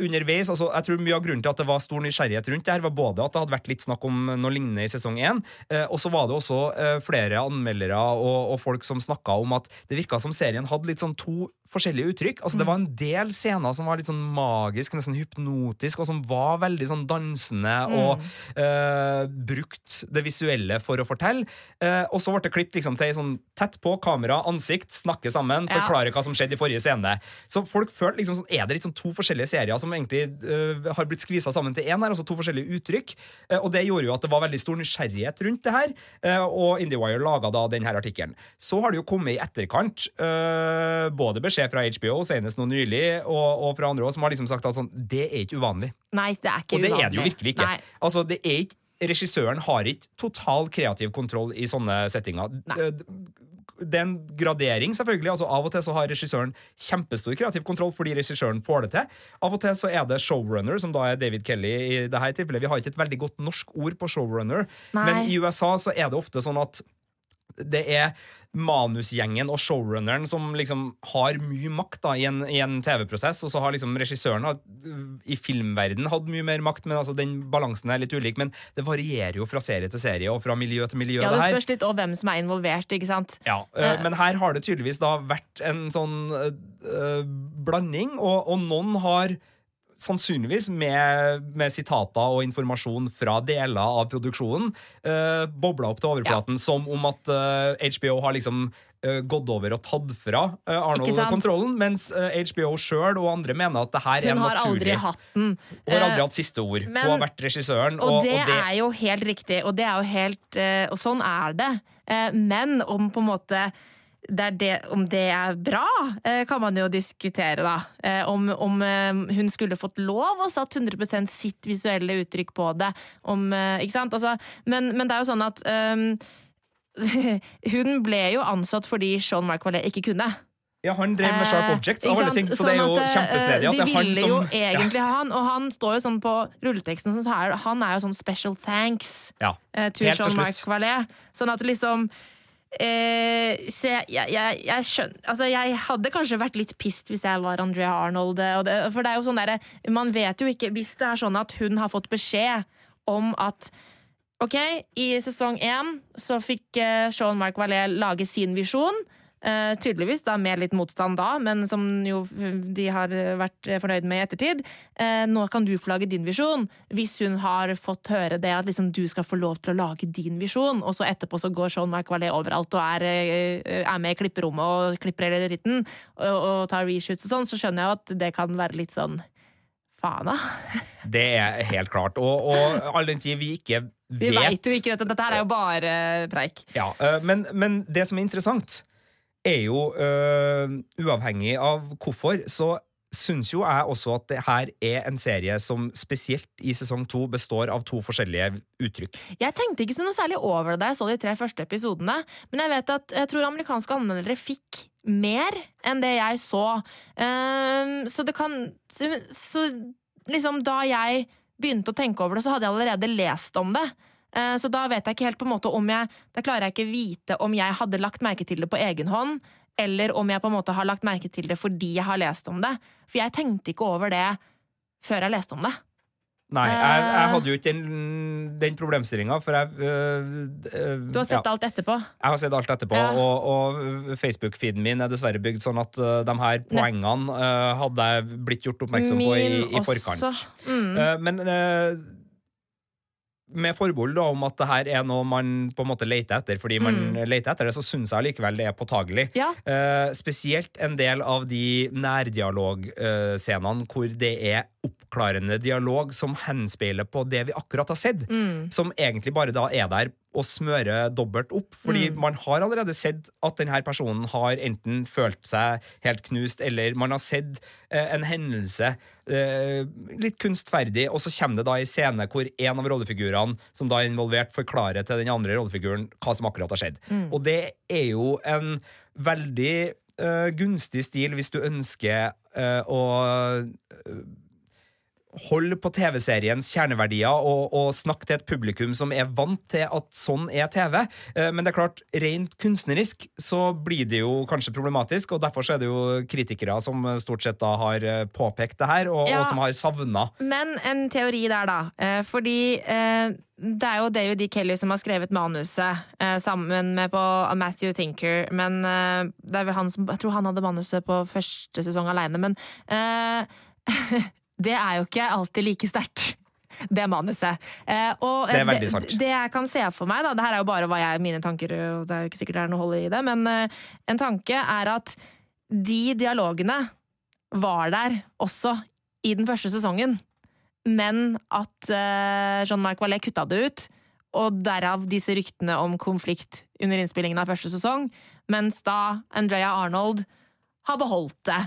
Speaker 3: underveis, altså, jeg tror Mye av grunnen til at det var stor nysgjerrighet rundt det her, var både at det hadde vært litt snakk om noe lignende i sesong én, og så var det også flere anmeldere og, og folk som snakka om at det virka som serien hadde litt sånn to forskjellige uttrykk. Altså Det var en del scener som var litt sånn magisk, nesten hypnotisk, og som var veldig sånn dansende og uh, brukt det visuelle for å fortelle. Uh, og så ble det klippet liksom til sånn tett på kamera, ansikt, snakke sammen,
Speaker 2: Ja.
Speaker 3: forklare hva som skjedde i forrige scene. Så folk følte liksom sånn, er det litt sånn to forskjellige serier som egentlig uh, har blitt skvisa sammen til én her, altså to forskjellige uttrykk. Og det gjorde jo at det var veldig stor nysgjerrighet rundt det her, og IndieWire laga da denne artikkelen. Så har det jo kommet i etterkant både beskjed fra HBO, senest nå nylig, og, og fra andre også, som har liksom sagt at sånn, det er ikke uvanlig.
Speaker 2: Nei, det er ikke
Speaker 3: Og det
Speaker 2: uvanlig.
Speaker 3: er det jo virkelig ikke.
Speaker 2: Nei.
Speaker 3: Altså, det er ikke Regissøren har ikke total kreativ kontroll i sånne settinger.
Speaker 2: Nei.
Speaker 3: Eh, Det er en gradering, selvfølgelig. altså Av og til så har regissøren kjempestor kreativ kontroll fordi regissøren får det til. Av og til så er det showrunner, som da er David Kelly i dette tilfellet. Vi har ikke et veldig godt norsk ord på showrunner,
Speaker 2: Nei.
Speaker 3: men i USA så er det ofte sånn at det er manusgjengen og showrunneren som liksom har mye makt da, i en, en TV-prosess, og så har liksom regissøren har, i filmverden hatt mye mer makt, men altså den balansen er litt ulik. Men det varierer jo fra serie til serie og fra miljø til miljø.
Speaker 2: Ja, Det spørs litt og hvem som er involvert. ikke sant?
Speaker 3: Ja, øh, Men her har det tydeligvis da vært en sånn øh, blanding, og, og noen har sannsynligvis med, med sitater og informasjon fra deler av produksjonen uh, bobla opp til overflaten som om at uh, HBO har liksom eh, gått over og tatt fra eh, Arnold-kontrollen, mens eh, HBO sjøl og andre mener at det her er naturlig.
Speaker 2: Hun har aldri hatt den.
Speaker 3: Hun har
Speaker 2: Eh,
Speaker 3: aldri hatt siste ord.
Speaker 2: men-
Speaker 3: Hun har vært regissøren.
Speaker 2: Og,
Speaker 3: Og,
Speaker 2: det,
Speaker 3: og det
Speaker 2: er jo helt riktig, og det er jo helt eh, Og sånn er det. Eh, men om på en måte det det, om det er bra, eh, kan man jo diskutere, da. Eh, om om eh, hun skulle fått lov og satt 100% sitt visuelle uttrykk på det. Om, eh, ikke sant? Altså, men, men det er jo sånn at um, Hun ble jo ansatt fordi Sean Mark Valais ikke kunne.
Speaker 3: ja, han drev med Sharp
Speaker 2: Eh,
Speaker 3: Objects, alle ting, så
Speaker 2: Sånn
Speaker 3: det er jo
Speaker 2: at, eh,
Speaker 3: kjempesnedig
Speaker 2: De ville
Speaker 3: som
Speaker 2: jo egentlig ha han, og han står jo sånn på rulleteksten, sånn, han er jo sånn special thanks
Speaker 3: Ja.
Speaker 2: eh, to
Speaker 3: Helt til
Speaker 2: Jean Marc
Speaker 3: slutt.
Speaker 2: Sånn at liksom eh, så jeg, jeg, jeg, jeg skjønner Altså, jeg hadde kanskje vært litt pissed hvis jeg var Andrea Arnold. eh, det, for det er jo sånn der, Man vet jo ikke Hvis det er sånn at hun har fått beskjed om at OK, i sesong én så fikk Sean Mark Valais lage sin visjon. Eh, tydeligvis da med litt motstand da, men som jo de har vært fornøyd med i ettertid. Eh, nå kan du få lage din visjon, hvis hun har fått høre det at liksom, du skal få lov til å lage din visjon, og så etterpå så går Sean Marc overalt og er, eh, er med i klipperommet og klipper hele dritten, og, og tar reshoots og sånn, så skjønner jeg jo at det kan være litt sånn Faen, da.
Speaker 3: Det er helt klart. Og, og all den tid vi ikke vet
Speaker 2: Vi
Speaker 3: vet
Speaker 2: veit jo ikke dette. Dette her er jo bare preik.
Speaker 3: Ja, men, men det som er interessant, er jo øh, uavhengig av hvorfor, så syns jo jeg også at det her er en serie som spesielt i sesong to består av to forskjellige uttrykk.
Speaker 2: Jeg tenkte ikke så noe særlig over det da jeg så de tre første episodene, men jeg vet at jeg tror amerikanske anmeldere fikk mer enn det jeg så. Uh, så det kan så, så liksom da jeg begynte å tenke over det, så hadde jeg allerede lest om det. Eh, Så da vet jeg ikke helt på en måte om jeg Da klarer jeg ikke vite om jeg hadde lagt merke til det på egen hånd, eller om jeg på en måte har lagt merke til det fordi jeg har lest om det. For jeg tenkte ikke over det før jeg leste om det.
Speaker 3: Nei, jeg, jeg
Speaker 2: Eh.
Speaker 3: hadde jo ikke den, den problemstillinga, for jeg øh, øh,
Speaker 2: Du har sett
Speaker 3: ja,
Speaker 2: alt etterpå.
Speaker 3: Jeg har sett alt etterpå,
Speaker 2: Ja.
Speaker 3: og, og Facebook-feeden min er dessverre bygd sånn at uh, de her poengene uh, hadde jeg blitt gjort oppmerksom på i, i forkant.
Speaker 2: også. Mm.
Speaker 3: Uh, men eh, med forbehold da, om at det her er noe man på en måte leter etter, fordi man
Speaker 2: Mm.
Speaker 3: leter etter det, så syns jeg likevel det er påtagelig.
Speaker 2: Ja.
Speaker 3: Uh, spesielt en del av de nærdialogscenene hvor det er oppklarende dialog som henspeiler på det vi akkurat har sett,
Speaker 2: Mm.
Speaker 3: som egentlig bare da er der og smører dobbelt opp. Fordi
Speaker 2: Mm.
Speaker 3: man har allerede sett at denne personen har enten følt seg helt knust, eller man har sett eh, en hendelse eh, litt kunstferdig, og så kommer det da i scene hvor en av rollefigurene som da er involvert, forklarer til den andre rollefiguren hva som akkurat har skjedd.
Speaker 2: Mm.
Speaker 3: Og det er jo en veldig Uh, gunstig stil hvis du ønsker uh, å eh, Hold på TV-seriens kjerneverdier og, og snakk til et publikum som er vant til at sånn er TV. Eh, Men det er klart, rent kunstnerisk så blir det jo kanskje problematisk, og derfor så er det jo kritikere som stort sett da har eh, påpekt det her, og,
Speaker 2: Ja.
Speaker 3: og som har savna
Speaker 2: Men en teori der, da. Eh, fordi det er jo David D. Kelly som har skrevet manuset, eh, sammen med på Matthew Tinker. Men eh, det er vel han som Jeg tror han hadde manuset på første sesong aleine, men eh, det er jo ikke alltid like sterkt. Det manuset. Eh, og,
Speaker 3: Det er
Speaker 2: eh,
Speaker 3: veldig sant.
Speaker 2: Det, det jeg kan se for meg, da, det her er jo bare jeg, mine tanker, og det er jo ikke sikkert det er noe hold i det, men eh, en tanke er at de dialogene var der også i den første sesongen, men at eh, Jean-Marc Valais kutta det ut, og derav disse ryktene om konflikt under innspillingen av første sesong, mens da Andrea Arnold har beholdt det.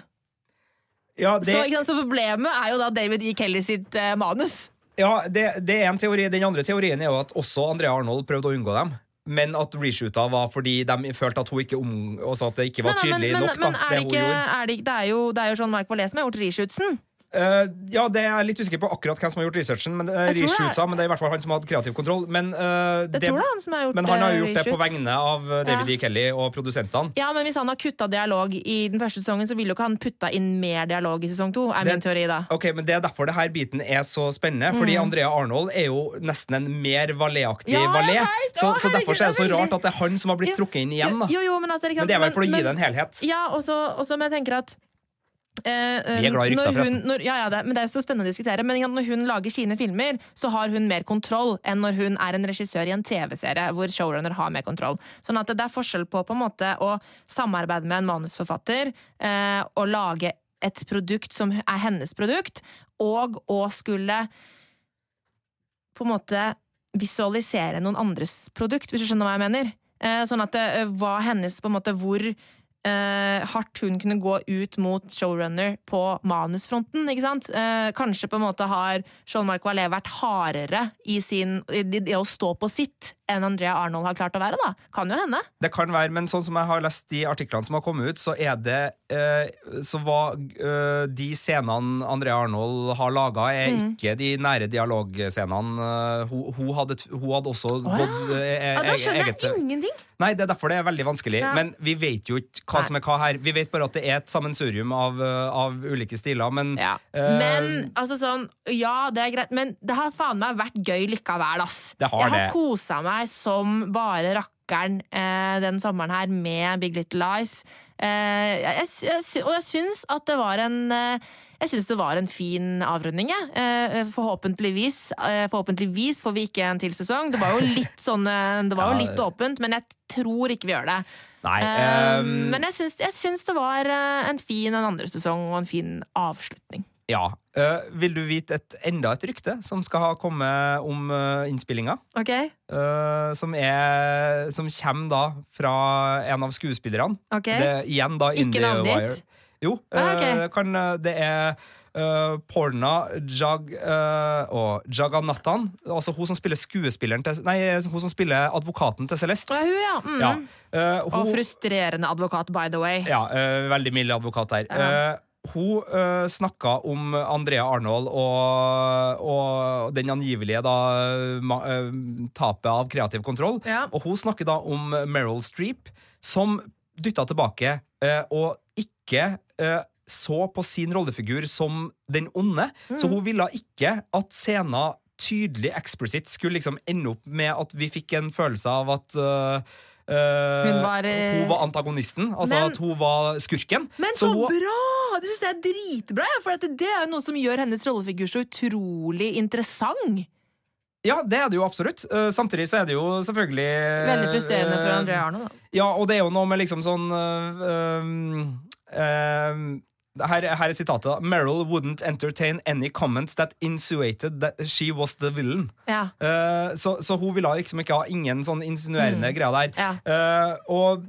Speaker 3: Ja, det,
Speaker 2: Så, så problemet er jo da David E. Kelly sitt eh, manus.
Speaker 3: ja det, det er en teori. Den andre teorien er jo at også Andrea Arnold prøvde å unngå dem. Men at reshoota var fordi de følte at hun ikke om, at det ikke var
Speaker 2: Nei, nei,
Speaker 3: tydelig
Speaker 2: men,
Speaker 3: nok.
Speaker 2: men, men er
Speaker 3: det
Speaker 2: det, ikke, er det, det er jo, det er jo Jean-Marc Valais som har gjort reshootsen.
Speaker 3: Eh, ja, det er litt usikker på akkurat hvem som har gjort researchen, men, uh,
Speaker 2: det er-
Speaker 3: men det er i hvert fall han som har hatt kreativ kontroll. Men,
Speaker 2: uh, det, det han som har gjort
Speaker 3: men han har jo
Speaker 2: eh,
Speaker 3: gjort det på vegne av eh, David
Speaker 2: Ja.
Speaker 3: E. Kelly og produsentene.
Speaker 2: Ja, men hvis han har kutta dialog i den første sesongen, så vil jo ikke han putta inn mer dialog i sesong to, er
Speaker 3: Det-
Speaker 2: min teori da.
Speaker 3: Ok, men Det er derfor det her biten er så spennende. Fordi Andrea Arnold er jo nesten en mer valéaktig
Speaker 2: Mm. Ja,
Speaker 3: valé. Så, så derfor så er det så rart at det er han som har blitt trukket inn igjen. da
Speaker 2: Jo, jo, men altså, liksom,
Speaker 3: Men det er vel for å gi det en helhet.
Speaker 2: Ja, og så og men jeg tenker at eh, eh,
Speaker 3: Vi er glad i rykter, forresten.
Speaker 2: Når, ja, ja, det, men det er så spennende å diskutere. Men når hun lager sine filmer, så har hun mer kontroll enn når hun er en regissør i en TV-serie hvor showrunner har mer kontroll. Sånn at det er forskjell på på en måte å samarbeide med en manusforfatter uh, og lage et produkt som er hennes produkt, og å skulle på en måte visualisere noen andres produkt, hvis du skjønner hva jeg mener. Uh, sånn at det eh, var hennes på en måte hvor eh, hardt hun kunne gå ut mot showrunner på manusfronten. ikke sant? Eh, kanskje på en måte har Jean-Marc Vallée vært hardere i, sin, i det å stå på sitt enn Andrea Arnold har klart å være. da. Kan jo hende.
Speaker 3: Det kan være, men sånn som jeg har lest de artiklene som har kommet ut, så er det eh, Så var eh, de scenene Andrea Arnold har laga, er
Speaker 2: Mm.
Speaker 3: ikke de nære dialogscenene. Eh, hun, hun, hadde, hun hadde også
Speaker 2: ja.
Speaker 3: gått eh,
Speaker 2: Ja, da
Speaker 3: skjønner
Speaker 2: skjønner
Speaker 3: eget
Speaker 2: jeg ingenting!
Speaker 3: Nei, det er derfor det er veldig vanskelig.
Speaker 2: Ja.
Speaker 3: Men vi vet jo ikke hva
Speaker 2: Nei.
Speaker 3: som er hva her. Vi vet bare at det er et sammensurium av, eh, av ulike stiler, men
Speaker 2: Ja.
Speaker 3: eh,
Speaker 2: Men altså sånn, ja, det er greit, men det har faen meg vært gøy likevel, ass.
Speaker 3: Det har
Speaker 2: jeg har kosa meg som bare rakkeren eh, den sommeren her med Big Little Lies. Eh, jeg, jeg, og jeg syns at det var en eh, jeg syns det var en fin avrunding. jeg. Eh, forhåpentligvis, eh, forhåpentligvis får vi ikke en til sesong. Det var jo litt sånn eh, Det var jo litt åpent, men jeg tror ikke vi gjør det.
Speaker 3: Nei.
Speaker 2: Eh,
Speaker 3: eh,
Speaker 2: men jeg syns, det var eh, en fin en andre sesong og en fin avslutning.
Speaker 3: ja. Uh, vil du vite et, enda et rykte som skal ha kommet om uh, innspillinga?
Speaker 2: Ok?
Speaker 3: Uh, som, er, som kommer da fra en av skuespillerne.
Speaker 2: ok
Speaker 3: Det, igjen da
Speaker 2: Ikke navnet ditt?
Speaker 3: Jo,
Speaker 2: Ah, okay.
Speaker 3: eh, kan, eh, det er uh, Porna Jag, uh, og Jagannathan. Altså hun som spiller skuespilleren til Nei, hun som spiller advokaten til Celeste.
Speaker 2: Ja, hun, ja. Mm.
Speaker 3: Ja. Eh,
Speaker 2: Og frustrerende advokat, by the way.
Speaker 3: ja, uh, veldig mild advokat der.
Speaker 2: Ja.
Speaker 3: Hun uh, snakka om Andrea Arnold og, og den angivelige da, ma, tapet av kreativ kontroll.
Speaker 2: Ja.
Speaker 3: Og hun snakker da om Meryl Streep, som dytta tilbake og ikke eh, så på sin rollefigur som den onde.
Speaker 2: Mm.
Speaker 3: Så hun ville ikke at scenen tydelig eksplisitt skulle liksom ende opp med at vi fikk en følelse av at uh,
Speaker 2: Hun var, uh,
Speaker 3: hun var antagonisten, altså
Speaker 2: Men-
Speaker 3: at hun var skurken.
Speaker 2: Men så,
Speaker 3: hun,
Speaker 2: bra! Det syns jeg er dritbra! ja, For det er jo noe som gjør hennes rollefigur så utrolig interessant.
Speaker 3: Ja, det er det jo absolutt. Uh, samtidig så er det jo selvfølgelig
Speaker 2: Veldig frustrerende for André Arnold. Da.
Speaker 3: Ja, og det er jo noe med liksom sånn øhm, her, her er sitatet. Meryl wouldn't entertain any comments that insinuated that she was the villain.
Speaker 2: Ja.
Speaker 3: Uh, så, så hun ville liksom ikke ha ingen sånn insinuerende greier der.
Speaker 2: Ja.
Speaker 3: Uh, og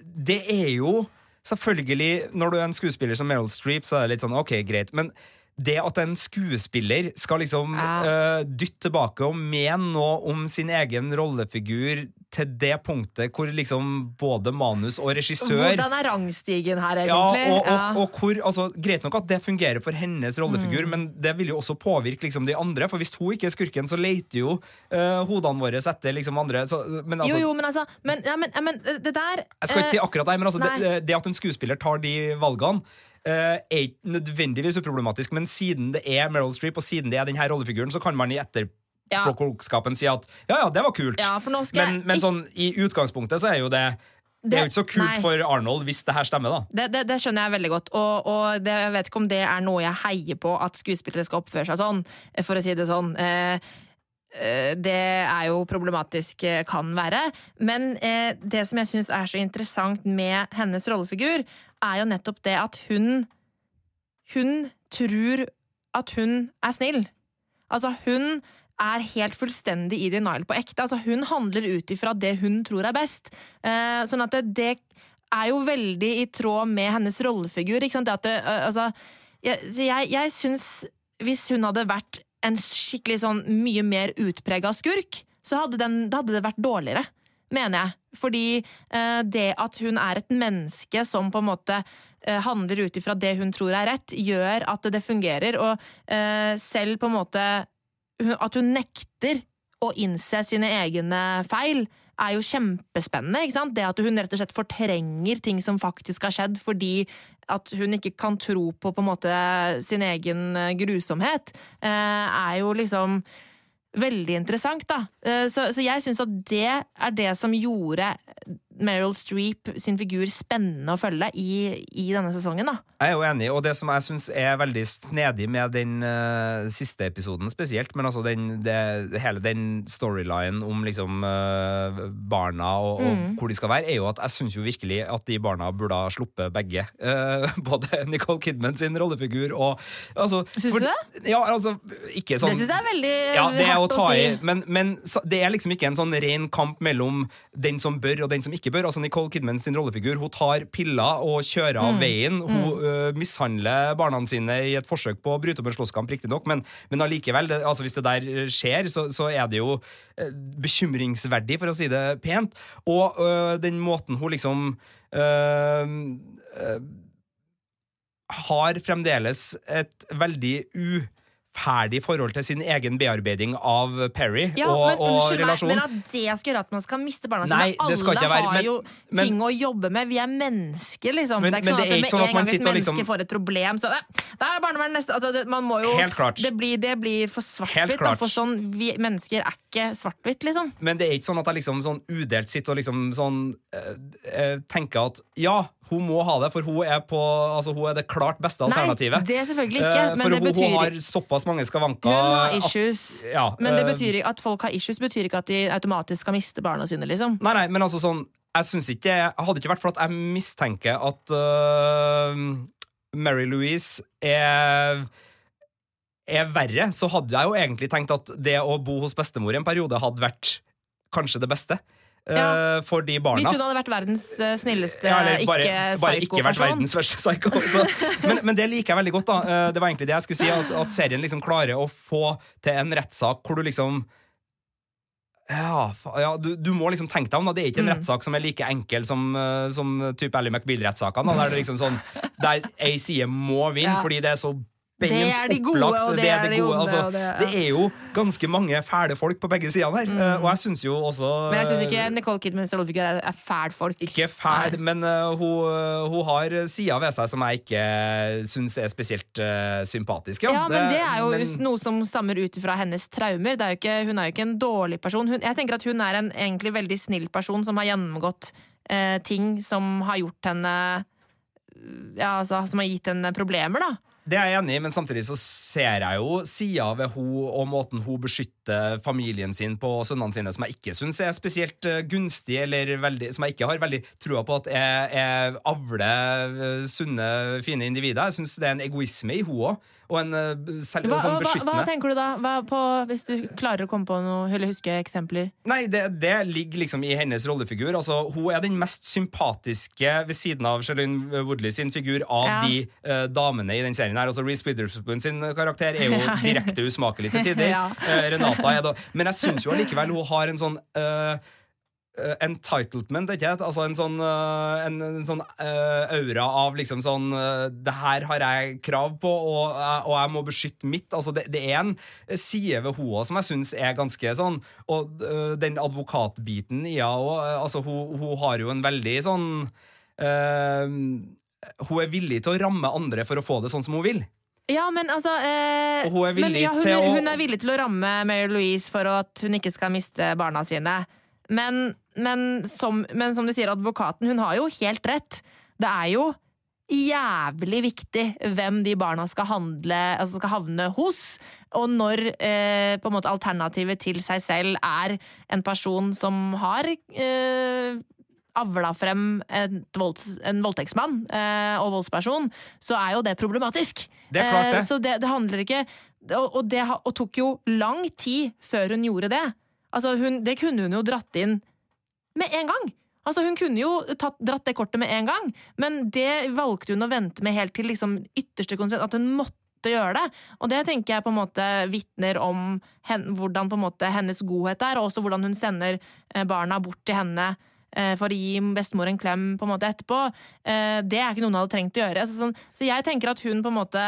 Speaker 3: det er jo selvfølgelig Når du er en skuespiller som Meryl Streep, så er det litt sånn OK, greit. Men det at en skuespiller skal liksom
Speaker 2: Ja.
Speaker 3: uh, dytte tilbake og mene noe om sin egen rollefigur til det punktet hvor liksom både manus og regissør
Speaker 2: Hvordan er rangstigen her,
Speaker 3: ja,
Speaker 2: egentlig?
Speaker 3: og, ja. og hvor, altså, Greit nok at det fungerer for hennes rollefigur,
Speaker 2: Mm.
Speaker 3: men det vil jo også påvirke liksom, de andre. For hvis hun ikke er skurken, så leter jo uh, hodene våre etter liksom, andre. Så, men, altså,
Speaker 2: jo, jo, men altså men, ja, men, men det der
Speaker 3: Jeg skal ikke si akkurat det, men altså, det, det at en skuespiller tar de valgene, eh, er ikke nødvendigvis uproblematisk, men siden det er Meryl Streep, og siden det er denne rollefiguren, så kan man i
Speaker 2: ja,
Speaker 3: klokskapen si at ja, ja, det var kult.
Speaker 2: ja,
Speaker 3: men men sånn, i utgangspunktet så er jo det det er jo ikke så kult
Speaker 2: nei.
Speaker 3: for Arnold hvis det her stemmer, da.
Speaker 2: Det, det, det skjønner jeg veldig godt, og, og det, jeg vet ikke om det er noe jeg heier på at skuespillere skal oppføre seg sånn, for å si det sånn. Eh, eh, det er jo problematisk, eh, kan være. Men eh, det som jeg syns er så interessant med hennes rollefigur, er jo nettopp det at hun Hun tror at hun er snill. Altså, hun er helt fullstendig i denial på ekte. Altså, hun handler ut ifra det hun tror er best. Eh, sånn at det, det er jo veldig i tråd med hennes rollefigur. Ikke sant? Det at det, altså, jeg, jeg, jeg syns hvis hun hadde vært en skikkelig sånn mye mer utprega skurk, så hadde, den, hadde det vært dårligere. Mener jeg. Fordi eh, det at hun er et menneske som på en måte eh, handler ut ifra det hun tror er rett, gjør at det fungerer. Og eh, selv på en måte At hun nekter å innse sine egne feil, er jo kjempespennende. ikke sant? Det at hun rett og slett fortrenger ting som faktisk har skjedd, fordi at hun ikke kan tro på på en måte sin egen eh, grusomhet, eh, er jo liksom veldig interessant, da. Eh, Så, så jeg syns at det er det som gjorde Meryl Streep sin figur spennende å følge i, i denne sesongen, da.
Speaker 3: Jeg er jo enig, og det som jeg syns er veldig snedig med den uh, siste episoden spesielt, men altså den, det, hele den storylinen om liksom uh, barna og, og
Speaker 2: Mm.
Speaker 3: hvor de skal være, er jo at jeg syns jo virkelig at de barna burde ha sluppet begge. Uh, både Nicole Kidman sin rollefigur og altså,
Speaker 2: Syns du
Speaker 3: det? Ja, altså, ikke sånn
Speaker 2: det syns jeg er veldig
Speaker 3: ja, det er å
Speaker 2: hardt
Speaker 3: ta
Speaker 2: å si.
Speaker 3: i, men, men det er liksom ikke en sånn ren kamp mellom den som bør og den som ikke bør. Altså Nicole Kidman sin rollefigur Hun tar piller og kjører
Speaker 2: Mm.
Speaker 3: av veien. Hun ø, mishandler barna sine i et forsøk på å bryte opp en slåsskamp, riktignok, men, men allikevel, det, altså hvis det der skjer, så, så er det jo uh, bekymringsverdig, for å si det pent. Og uh, den måten hun liksom har fremdeles et veldig uferdig forhold til sin egen bearbeiding av Perry
Speaker 2: Ja,
Speaker 3: og,
Speaker 2: men
Speaker 3: og
Speaker 2: unnskyld meg, men at det skal gjøre at man skal miste barna sine
Speaker 3: det
Speaker 2: Alle
Speaker 3: ikke være,
Speaker 2: har
Speaker 3: men-
Speaker 2: jo
Speaker 3: men-
Speaker 2: ting å jobbe med. Vi er mennesker, liksom.
Speaker 3: Men-
Speaker 2: det er ikke
Speaker 3: men
Speaker 2: sånn at med
Speaker 3: ikke sånn at
Speaker 2: en gang et menneske
Speaker 3: liksom-
Speaker 2: får et problem, så eh, er barnevernet neste altså, det, Man må jo
Speaker 3: Helt klart.
Speaker 2: Det blir, det blir for svart-hvitt. For sånn Vi mennesker er ikke svart-hvitt, liksom.
Speaker 3: Men det er ikke sånn at jeg liksom sånn udelt sitter og liksom sånn øh, øh, tenker at ja, hun må ha det, for hun er, på, altså, hun er det klart beste alternativet.
Speaker 2: Nei, det selvfølgelig ikke.
Speaker 3: Eh,
Speaker 2: Men
Speaker 3: for
Speaker 2: det
Speaker 3: hun, hun har såpass mange skavanker.
Speaker 2: Hun har
Speaker 3: at-
Speaker 2: issues.
Speaker 3: ja,
Speaker 2: Men det
Speaker 3: eh,
Speaker 2: betyr, at folk har issues, betyr ikke at de automatisk skal miste barna sine, liksom.
Speaker 3: Nei, nei, men altså sånn Jeg synes ikke Jeg hadde ikke vært for at jeg mistenker at uh, Mary Louise er er verre, så hadde jeg jo egentlig tenkt at det å bo hos bestemor i en periode hadde vært kanskje det beste.
Speaker 2: Ja.
Speaker 3: for de barna.
Speaker 2: Hvis hun hadde vært verdens eh, snilleste
Speaker 3: Ja, bare, ikke verste psycho. Men, men det liker jeg veldig godt. da Eh, Det var egentlig det jeg skulle si, at, at serien liksom klarer å få til en rettssak hvor du liksom ja, ja du, du må liksom tenke deg om. da Det er ikke en
Speaker 2: Mm.
Speaker 3: rettssak som er like enkel som, eh, som type Ally McBeal-rettssakene. Der, det liksom sånn, der ei side må vinne
Speaker 2: Ja.
Speaker 3: fordi det er så beint
Speaker 2: er de gode,
Speaker 3: opplagt.
Speaker 2: og det er de onde,
Speaker 3: altså,
Speaker 2: det- ja.
Speaker 3: det er jo ganske mange fæle folk på begge sider her. Mm. Og jeg syns jo også.
Speaker 2: Men jeg syns ikke Nicole Kidmans rollefigur er, er fæl folk.
Speaker 3: ikke fæl,
Speaker 2: Nei.
Speaker 3: men uh, hun, hun har sider ved seg som jeg ikke syns er spesielt uh, sympatisk.
Speaker 2: Ja, men det er jo
Speaker 3: men-
Speaker 2: noe som stammer ut fra hennes traumer. Det er ikke, hun er jo ikke en dårlig person. Hun, jeg tenker at hun er en egentlig veldig snill person som har gjennomgått uh, ting som har gjort henne Ja, altså, som har gitt henne problemer, da.
Speaker 3: Det er jeg enig i, men samtidig så ser jeg jo sida ved hun og måten hun beskytter familien sin på sønnene sine som jeg ikke syns er spesielt uh, gunstig, eller veldig, som jeg ikke har veldig trua på at jeg, jeg avler uh, sunne, fine individer. Jeg syns det er en egoisme i hun òg, og en uh, selv,
Speaker 2: Hva,
Speaker 3: sånn
Speaker 2: hva, hva tenker du da? Hva på, hvis du klarer å komme på noe, eller huske eksempler?
Speaker 3: Nei, det, det ligger liksom i hennes rollefigur. Altså, hun er den mest sympatiske ved siden av Charlene Woodley sin figur av
Speaker 2: Ja.
Speaker 3: de uh, damene i den serien. her Altså, Reece Witherspoon sin karakter er jo direkte usmakelig til tider.
Speaker 2: Ja.
Speaker 3: Eh, Renata er da Men jeg syns jo allikevel hun har en sånn uh, Uh, entitlement, ikke sant? Altså en sånn, uh, en, en sånn uh, aura av liksom sånn Det her har jeg krav på, og, og jeg må beskytte mitt. Altså det, det er en side ved henne som jeg syns er ganske sånn Og den advokatbiten i henne òg. Altså, hun, hun har jo en veldig sånn Hun er villig til å ramme andre for å få det sånn som hun vil.
Speaker 2: Ja, men altså eh,
Speaker 3: Og hun er villig
Speaker 2: men, ja, hun,
Speaker 3: til å-
Speaker 2: hun er villig til å ramme Mary Louise for at hun ikke skal miste barna sine. Men, men, som, men som du sier, advokaten, hun har jo helt rett. Det er jo jævlig viktig hvem de barna skal, handle, altså skal havne hos. Og når eh, på en måte alternativet til seg selv er en person som har eh, avla frem et volds, en voldtektsmann eh, og voldsperson, så er jo det problematisk.
Speaker 3: Det er klart det.
Speaker 2: Eh, så det, det handler ikke Og, og det og tok jo lang tid før hun gjorde det. Altså hun, det kunne hun jo dratt inn med en gang. Altså Hun kunne jo tatt, dratt det kortet med en gang, men det valgte hun å vente med helt til liksom ytterste konsekvens. At hun måtte gjøre det. Og det tenker jeg på en måte vitner om hen, hvordan på en måte hennes godhet er, og også hvordan hun sender eh, barna bort til henne eh, for å gi bestemor en klem på en måte etterpå. Eh, det er ikke noe hun hadde trengt å gjøre. Så, sånn, så jeg tenker at hun på en måte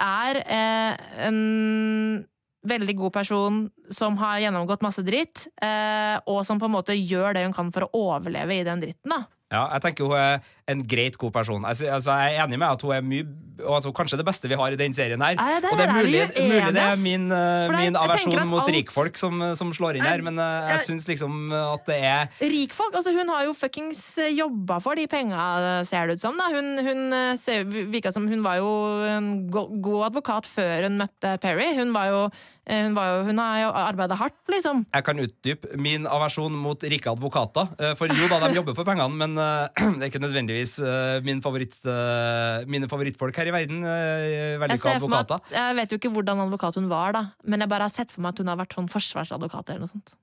Speaker 2: er eh, en veldig god person som har gjennomgått masse dritt, eh, og som på en måte gjør det hun kan for å overleve i den dritten. da.
Speaker 3: Ja, jeg tenker hun er en greit god person. Altså, jeg er enig med at hun er mye altså, kanskje det beste vi har i den serien her.
Speaker 2: Nei, det,
Speaker 3: og det er mulig,
Speaker 2: det er
Speaker 3: mulig det er min, uh, min aversjon mot
Speaker 2: alt-
Speaker 3: rikfolk som, som slår inn her, men uh, jeg syns liksom at det er
Speaker 2: Rikfolk, altså hun har jo fuckings jobba for de penga, ser det ut som. da. Hun, hun eh, ser, virka som hun var jo en go god advokat før hun møtte Perry. Hun var jo eh, hun, var jo, hun har jo arbeida hardt, liksom.
Speaker 3: Jeg kan utdype min aversjon mot rike advokater. Uh, For jo da, de jobber for pengene, men uh, det er ikke nødvendigvis min favoritt, mine favorittfolk her i verden. Vellykka advokater.
Speaker 2: at, jeg vet jo ikke hvordan advokat hun var, da. men jeg bare har sett for meg at hun har vært sånn forsvarsadvokat eller noe sånt.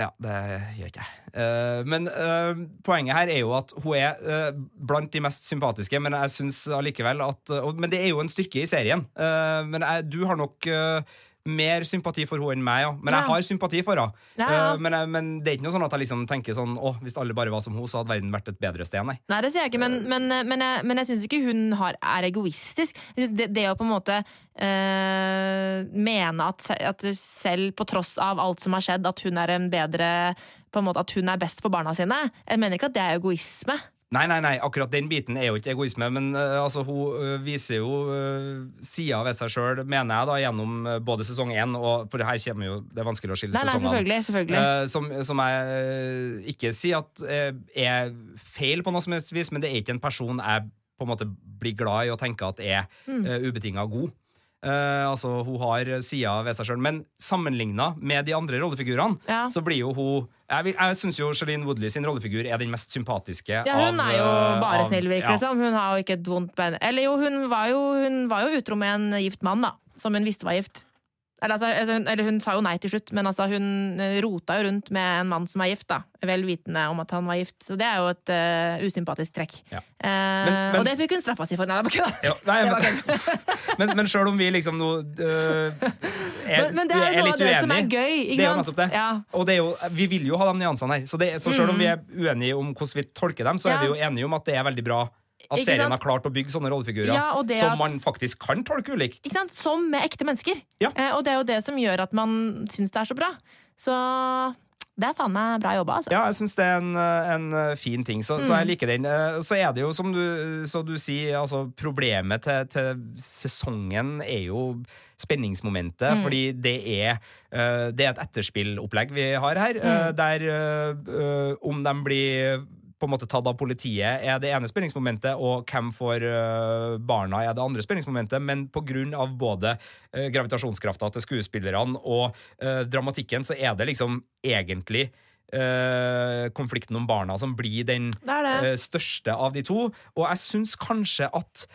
Speaker 3: Ja, det gjør ikke jeg. Eh, men uh, poenget her er jo at hun er uh, blant de mest sympatiske, men jeg syns allikevel at uh, Men det er jo en styrke i serien. Eh, men jeg, du har nok eh, mer sympati for henne enn meg, ja. Men jeg har sympati for henne.
Speaker 2: Ja.
Speaker 3: Eh, men, men det er ikke noe sånn at jeg liksom tenker sånn Å, hvis alle bare var som hun, så hadde verden vært et bedre sted, nei.
Speaker 2: Nei, det sier jeg ikke, men, men, men jeg, men syns ikke hun har, er egoistisk. Det, det å på en måte eh, mene at, at selv på tross av alt som har skjedd, at hun er en bedre på en måte At hun er best for barna sine. Jeg mener ikke at det er egoisme.
Speaker 3: Nei, nei, nei, akkurat den biten er jo ikke egoisme, men uh, altså, hun uh, viser jo uh, sider ved seg sjøl, mener jeg, da, gjennom eh, både sesong én og For her kommer jo Det er vanskelig å skille
Speaker 2: Nei, nei,
Speaker 3: sesongene.
Speaker 2: selvfølgelig. selvfølgelig.
Speaker 3: Eh, som, som jeg eh, ikke sier at eh, er feil på noe som helst vis, men det er ikke en person jeg på en måte blir glad i og tenker at er
Speaker 2: Mm.
Speaker 3: ubetinga god. Eh, altså, Hun har sider ved seg sjøl, men sammenligna med de andre rollefigurene,
Speaker 2: Ja.
Speaker 3: så blir jo hun Jeg, vil- jeg syns jo Shailene Woodley sin rollefigur er den mest sympatiske
Speaker 2: Ja, hun
Speaker 3: av
Speaker 2: er jo
Speaker 3: eh,
Speaker 2: bare
Speaker 3: av-
Speaker 2: snill, virker
Speaker 3: ja.
Speaker 2: som. Hun har jo ikke et vondt bein. Eller jo, hun var jo, hun var jo utro med en gift mann, da. Som hun visste var gift. Eller, altså, altså, eller hun sa jo nei til slutt, men altså, hun eh, rota jo rundt med en mann som er gift, da. Vel vitende om at han var gift. Så det er jo et uh, usympatisk trekk.
Speaker 3: Ja.
Speaker 2: Eh,
Speaker 3: Men- men-
Speaker 2: og det fikk hun straffa si for. Nei, det var det.
Speaker 3: Ja, men, men, men sjøl om vi liksom nå uh, er,
Speaker 2: Men, det er jo noe av det som er gøy. Ikke sant?
Speaker 3: det.
Speaker 2: Ja.
Speaker 3: Og det er jo, vi vil jo ha de nyansene her. Så, det, så selv om vi er uenige om hvordan vi tolker dem, så er vi jo enige om at det er veldig bra at serien har klart å bygge sånne rollefigurer
Speaker 2: Ja,
Speaker 3: som
Speaker 2: at-
Speaker 3: man faktisk kan tolke ulikt.
Speaker 2: Ikke sant? Som med ekte mennesker.
Speaker 3: Ja.
Speaker 2: Eh, og det er jo det som gjør at man syns det er så bra. Så det er faen meg bra jobba, altså.
Speaker 3: Ja, jeg syns det er en, øh, en øh, fin ting, så, så jeg
Speaker 2: Mm.
Speaker 3: liker den. Eh, Så er det jo, som du, så du sier, altså problemet til, til sesongen er jo spenningsmomentet,
Speaker 2: Mm.
Speaker 3: fordi det er, det er et etterspillopplegg vi har her,
Speaker 2: Mm.
Speaker 3: der om de blir på en måte tatt av politiet, er det ene spenningsmomentet, og hvem får øh, barna, er det andre spenningsmomentet. Men av både øh, gravitasjonskrafta til skuespillerne og øh, dramatikken, så er det liksom egentlig konflikten om barna som blir den
Speaker 2: Det det.
Speaker 3: største av de to. Og jeg syns kanskje at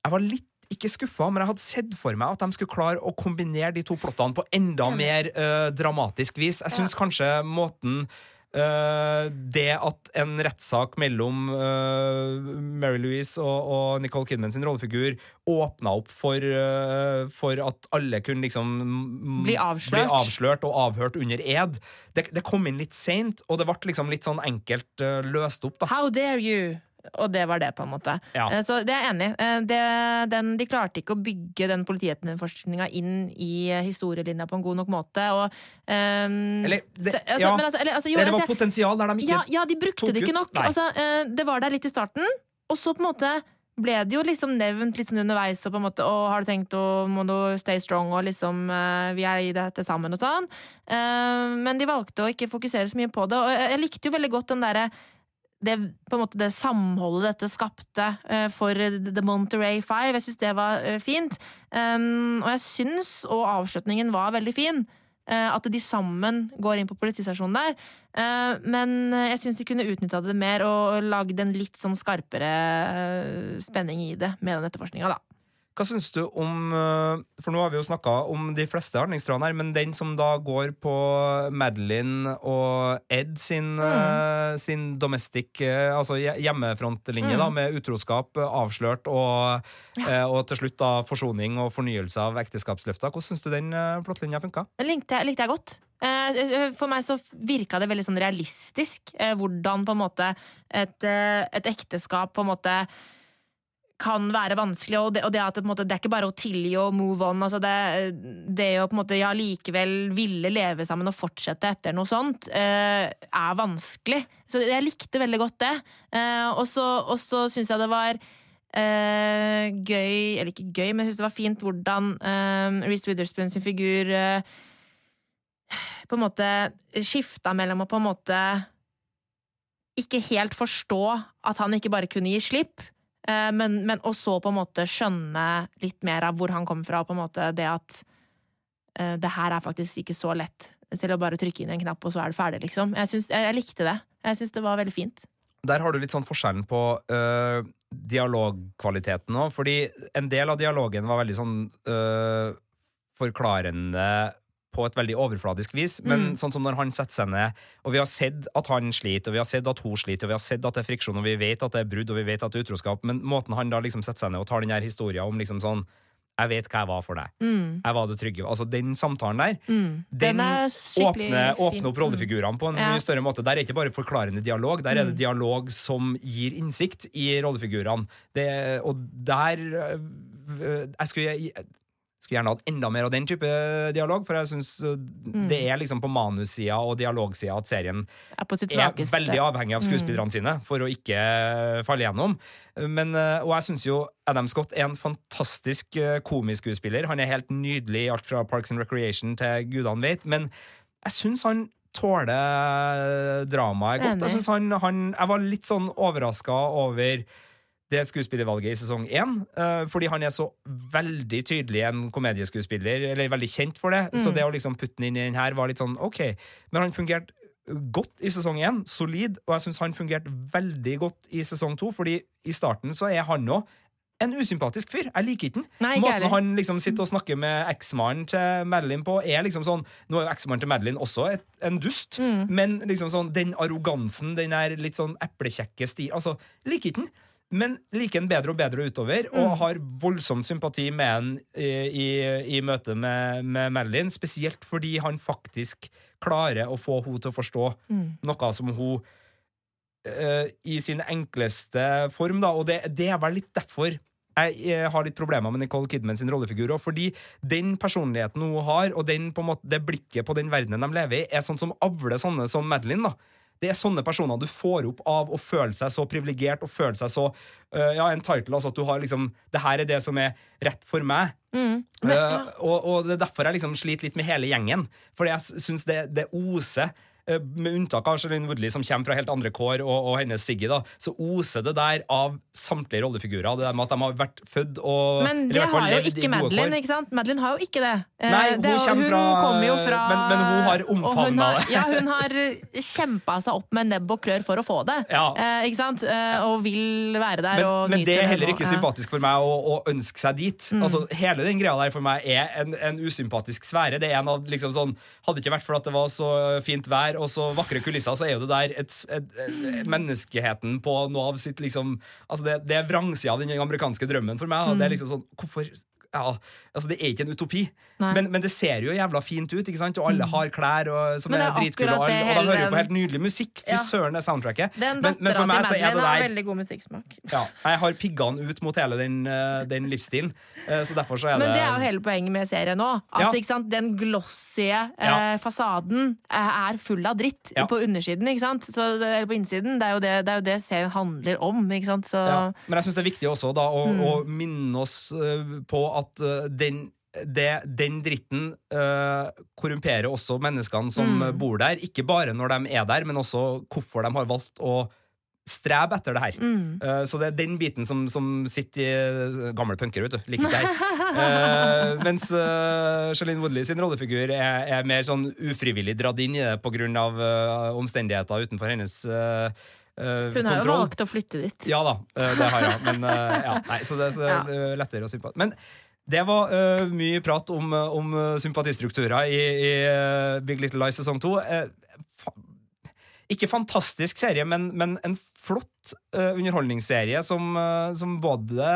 Speaker 3: Jeg var litt ikke skuffa, men jeg hadde sett for meg at de skulle klare å kombinere de to plottene på enda mer uh, dramatisk vis. Jeg syns kanskje måten øh, det at en rettssak mellom uh, Mary Louise og, og Nicole Kidman sin rollefigur åpna opp for, uh, for at alle kunne liksom
Speaker 2: Bli avslørt.
Speaker 3: bli avslørt og avhørt under ed. Det, det kom inn litt seint, og det ble liksom litt sånn enkelt løst opp. da
Speaker 2: How dare you? Og det var det, på en måte.
Speaker 3: Ja.
Speaker 2: Eh, Så det er jeg enig i. Eh, den- De klarte ikke å bygge den politietterforskninga inn i historielinja på en god nok måte. Og, um,
Speaker 3: Eller, det-
Speaker 2: altså,
Speaker 3: ja.
Speaker 2: altså, eller, altså, jo,
Speaker 3: det, det
Speaker 2: altså,
Speaker 3: var potensial der de ikke
Speaker 2: ja, ja, de brukte det ikke nok. Altså, eh, det var der litt i starten, og så på en måte ble det jo liksom nevnt litt sånn underveis, og på en måte, å, har du tenkt å må du stay strong, og liksom vi er i dette sammen og sånn. Men de valgte å ikke fokusere så mye på det, og jeg, jeg likte jo veldig godt den derre det, måte det samholdet dette skapte eh, for The Monterey Five. Jeg syns det var eh, fint. Um, og jeg syns, og avslutningen var veldig fin, eh, at de sammen går inn på politistasjonen der. Men jeg syns de kunne utnytta det mer og lagd en litt sånn skarpere spenning i det med den etterforskninga, da.
Speaker 3: Hva syns du om øh, For nå har vi jo snakka om de fleste handlingstrådene her, men den som da går på Madeline og Ed sin,
Speaker 2: Mm.
Speaker 3: øh, sin domestic øh, Altså hjemmefrontlinje,
Speaker 2: Mm.
Speaker 3: da, med utroskap avslørt og, ja. og til slutt da forsoning og fornyelse av ekteskapsløfter. Hvordan syns du den plottlinja funka?
Speaker 2: Den likte likte jeg godt. Eh, For meg så virka det veldig sånn realistisk. eh, Hvordan på en måte et, eh, et ekteskap på en måte kan være vanskelig, og det, og det at det, måte, det er ikke bare å tilgi og move on. Altså det, det å på en måte ja, likevel ville leve sammen og fortsette etter noe sånt, eh, er vanskelig. Så jeg likte veldig godt det. Eh, og så, syns jeg det var eh, gøy Eller ikke gøy, men jeg syns det var fint hvordan eh, Reece Witherspoon sin figur eh, på en måte skifta mellom å på en måte ikke helt forstå at han ikke bare kunne gi slipp, men, men også på en måte skjønne litt mer av hvor han kommer fra, på en måte det at eh, det her er faktisk ikke så lett til å bare trykke inn en knapp, og så er det ferdig, liksom. Jeg, synes, jeg likte det. Jeg syns det var veldig fint.
Speaker 3: Der har du litt sånn forskjellen på øh, dialogkvaliteten òg, fordi en del av dialogen var veldig sånn øh, forklarende på et veldig overfladisk vis, men
Speaker 2: Mm.
Speaker 3: sånn som når han setter seg ned, og vi har sett at han sliter, og vi har sett at hun sliter, og vi har sett at det er friksjon, og vi vet at det er brudd, og vi vet at det er utroskap, men måten han da liksom setter seg ned og tar den her historien om liksom sånn Jeg vet hva jeg var for deg.
Speaker 2: Mm,
Speaker 3: Jeg var det trygge. Altså den samtalen der,
Speaker 2: mm.
Speaker 3: den
Speaker 2: den
Speaker 3: åpner, åpner opp rollefigurene på en
Speaker 2: Ja.
Speaker 3: mye større måte. Der er ikke bare forklarende dialog, der er det
Speaker 2: Mm.
Speaker 3: dialog som gir innsikt i rollefigurene. Og der øh, Jeg skulle, jeg skulle gjerne hatt enda mer av den type dialog, for jeg syns
Speaker 2: Mm.
Speaker 3: det er liksom på manussida og dialogsida at serien
Speaker 2: er på sitt
Speaker 3: veldig avhengig av
Speaker 2: Mm.
Speaker 3: sine for å ikke falle gjennom. Men, eh, og jeg syns jo Adam Scott er en fantastisk komiskuespiller. komisk skuespiller. Han er helt nydelig i alt fra Parks and Recreation til gudene vet, men jeg syns han tåler dramaet godt. Jeg, synes han, han, jeg var litt sånn overraska over det skuespillervalget i sesong én. eh, fordi han er så veldig tydelig en komedieskuespiller, eller veldig kjent for det. Så
Speaker 2: Mm.
Speaker 3: det å liksom putte den inn i den her var litt sånn OK. Men han fungerte godt i sesong én, solid, og jeg syns han fungerte veldig godt i sesong to, fordi i starten så er han òg en usympatisk fyr. Jeg liker ikke den.
Speaker 2: Nei,
Speaker 3: Måten
Speaker 2: heller.
Speaker 3: han liksom sitter og snakker med eksmannen til Madeline på, er liksom sånn Nå er jo eksmannen til Madeline også et, en dust,
Speaker 2: Mm.
Speaker 3: men liksom sånn den arrogansen, den er litt sånn eplekjekke stil Altså, liker ikke den. Men liker den bedre og bedre utover, og
Speaker 2: Mm.
Speaker 3: har voldsomt sympati med han i, i, i møte med, med Madeline. Spesielt fordi han faktisk klarer å få henne til å forstå
Speaker 2: Mm.
Speaker 3: noe som hun uh, i sin enkleste form, da. Og det, det er vel litt derfor jeg, eh, har litt problemer med Nicole Kidman sin rollefigur òg. Fordi den personligheten hun har, og den, på en måte, det blikket på den verdenen de lever i, er sånn som avler sånne som Madeline. da det er sånne personer du får opp av å føle seg så privilegert og føle seg så uh, Ja, en title, altså at du har liksom Det her er det som er rett for meg.
Speaker 2: Mm.
Speaker 3: Eh, og, og det er derfor jeg liksom sliter litt med hele gjengen. Fordi jeg syns det, det oser med unntak av Charlene Woodley, som kommer fra helt andre kår, og, og hennes Siggy, da, så oser det der av samtlige rollefigurer. Det der med at de har vært født og
Speaker 2: Men det har jo ikke Madeline, ikke sant? Madeline har jo ikke det.
Speaker 3: Nei, hun,
Speaker 2: det
Speaker 3: hun fra-
Speaker 2: kommer jo fra
Speaker 3: men- men hun har
Speaker 2: omfavna
Speaker 3: det.
Speaker 2: Ja, hun har kjempa seg opp med nebb og klør for å få det.
Speaker 3: Ja.
Speaker 2: Eh, ikke sant? Eh, og vil være der
Speaker 3: Men, men det er heller ikke sympatisk for meg å, å ønske seg dit.
Speaker 2: Mm.
Speaker 3: Altså, hele den greia der for meg er en, en usympatisk sfære. Det er en av liksom sånn Hadde ikke vært for at det var så fint vær og så vakre kulisser, så er jo det der et, et, et, menneskeheten på noe av sitt liksom Altså, det, det er vrangsida av den amerikanske drømmen for meg. og Det er liksom sånn Hvorfor ja, altså Det er ikke en utopi, men, men det ser jo jævla fint ut, ikke sant? og alle har klær og, som
Speaker 2: Men
Speaker 3: er
Speaker 2: er
Speaker 3: dritkule, og, og de hører jo på helt nydelig musikk. Fy
Speaker 2: Ja.
Speaker 3: søren, det soundtracket.
Speaker 2: Den
Speaker 3: Men, men for meg så er det
Speaker 2: Madeline har
Speaker 3: der
Speaker 2: veldig god musikksmak.
Speaker 3: ja, jeg har piggene ut mot hele den, eh, den livsstilen. Eh, Så derfor så er
Speaker 2: Men
Speaker 3: det
Speaker 2: det er jo hele poenget med serien nå. At
Speaker 3: Ja.
Speaker 2: ikke sant, den glossy eh, fasaden eh, er full av dritt på undersiden. Ikke sant? Så, eller på innsiden. Det er, det, det er jo det serien handler om. Ikke sant? Så,
Speaker 3: ja. Men jeg syns det er viktig også da å,
Speaker 2: Mm.
Speaker 3: å minne oss på at eh, den det, den dritten eh, korrumperer også menneskene som
Speaker 2: Mm.
Speaker 3: bor der. Ikke bare når de er der, men også hvorfor de har valgt å strebe etter det her.
Speaker 2: Mm.
Speaker 3: Uh, så det er den biten som, som sitter i Gamle punkere, vet du. Liker ikke det her. Uh, mens uh, Charlene Woodley sin rollefigur er, er mer sånn ufrivillig dratt inn i det på av eh, omstendigheter utenfor hennes uh, Uh,
Speaker 2: Hun har jo valgt å flytte dit.
Speaker 3: Ja da, uh, det har hun. Men uh, ja, nei, så det, så det er lettere å sympati. Men det var uh, mye prat om, eh, om eh, sympatistrukturer i, i Big Little Lies sesong to. Uh, fa ikke fantastisk serie, men, men en flott uh, underholdningsserie som, som både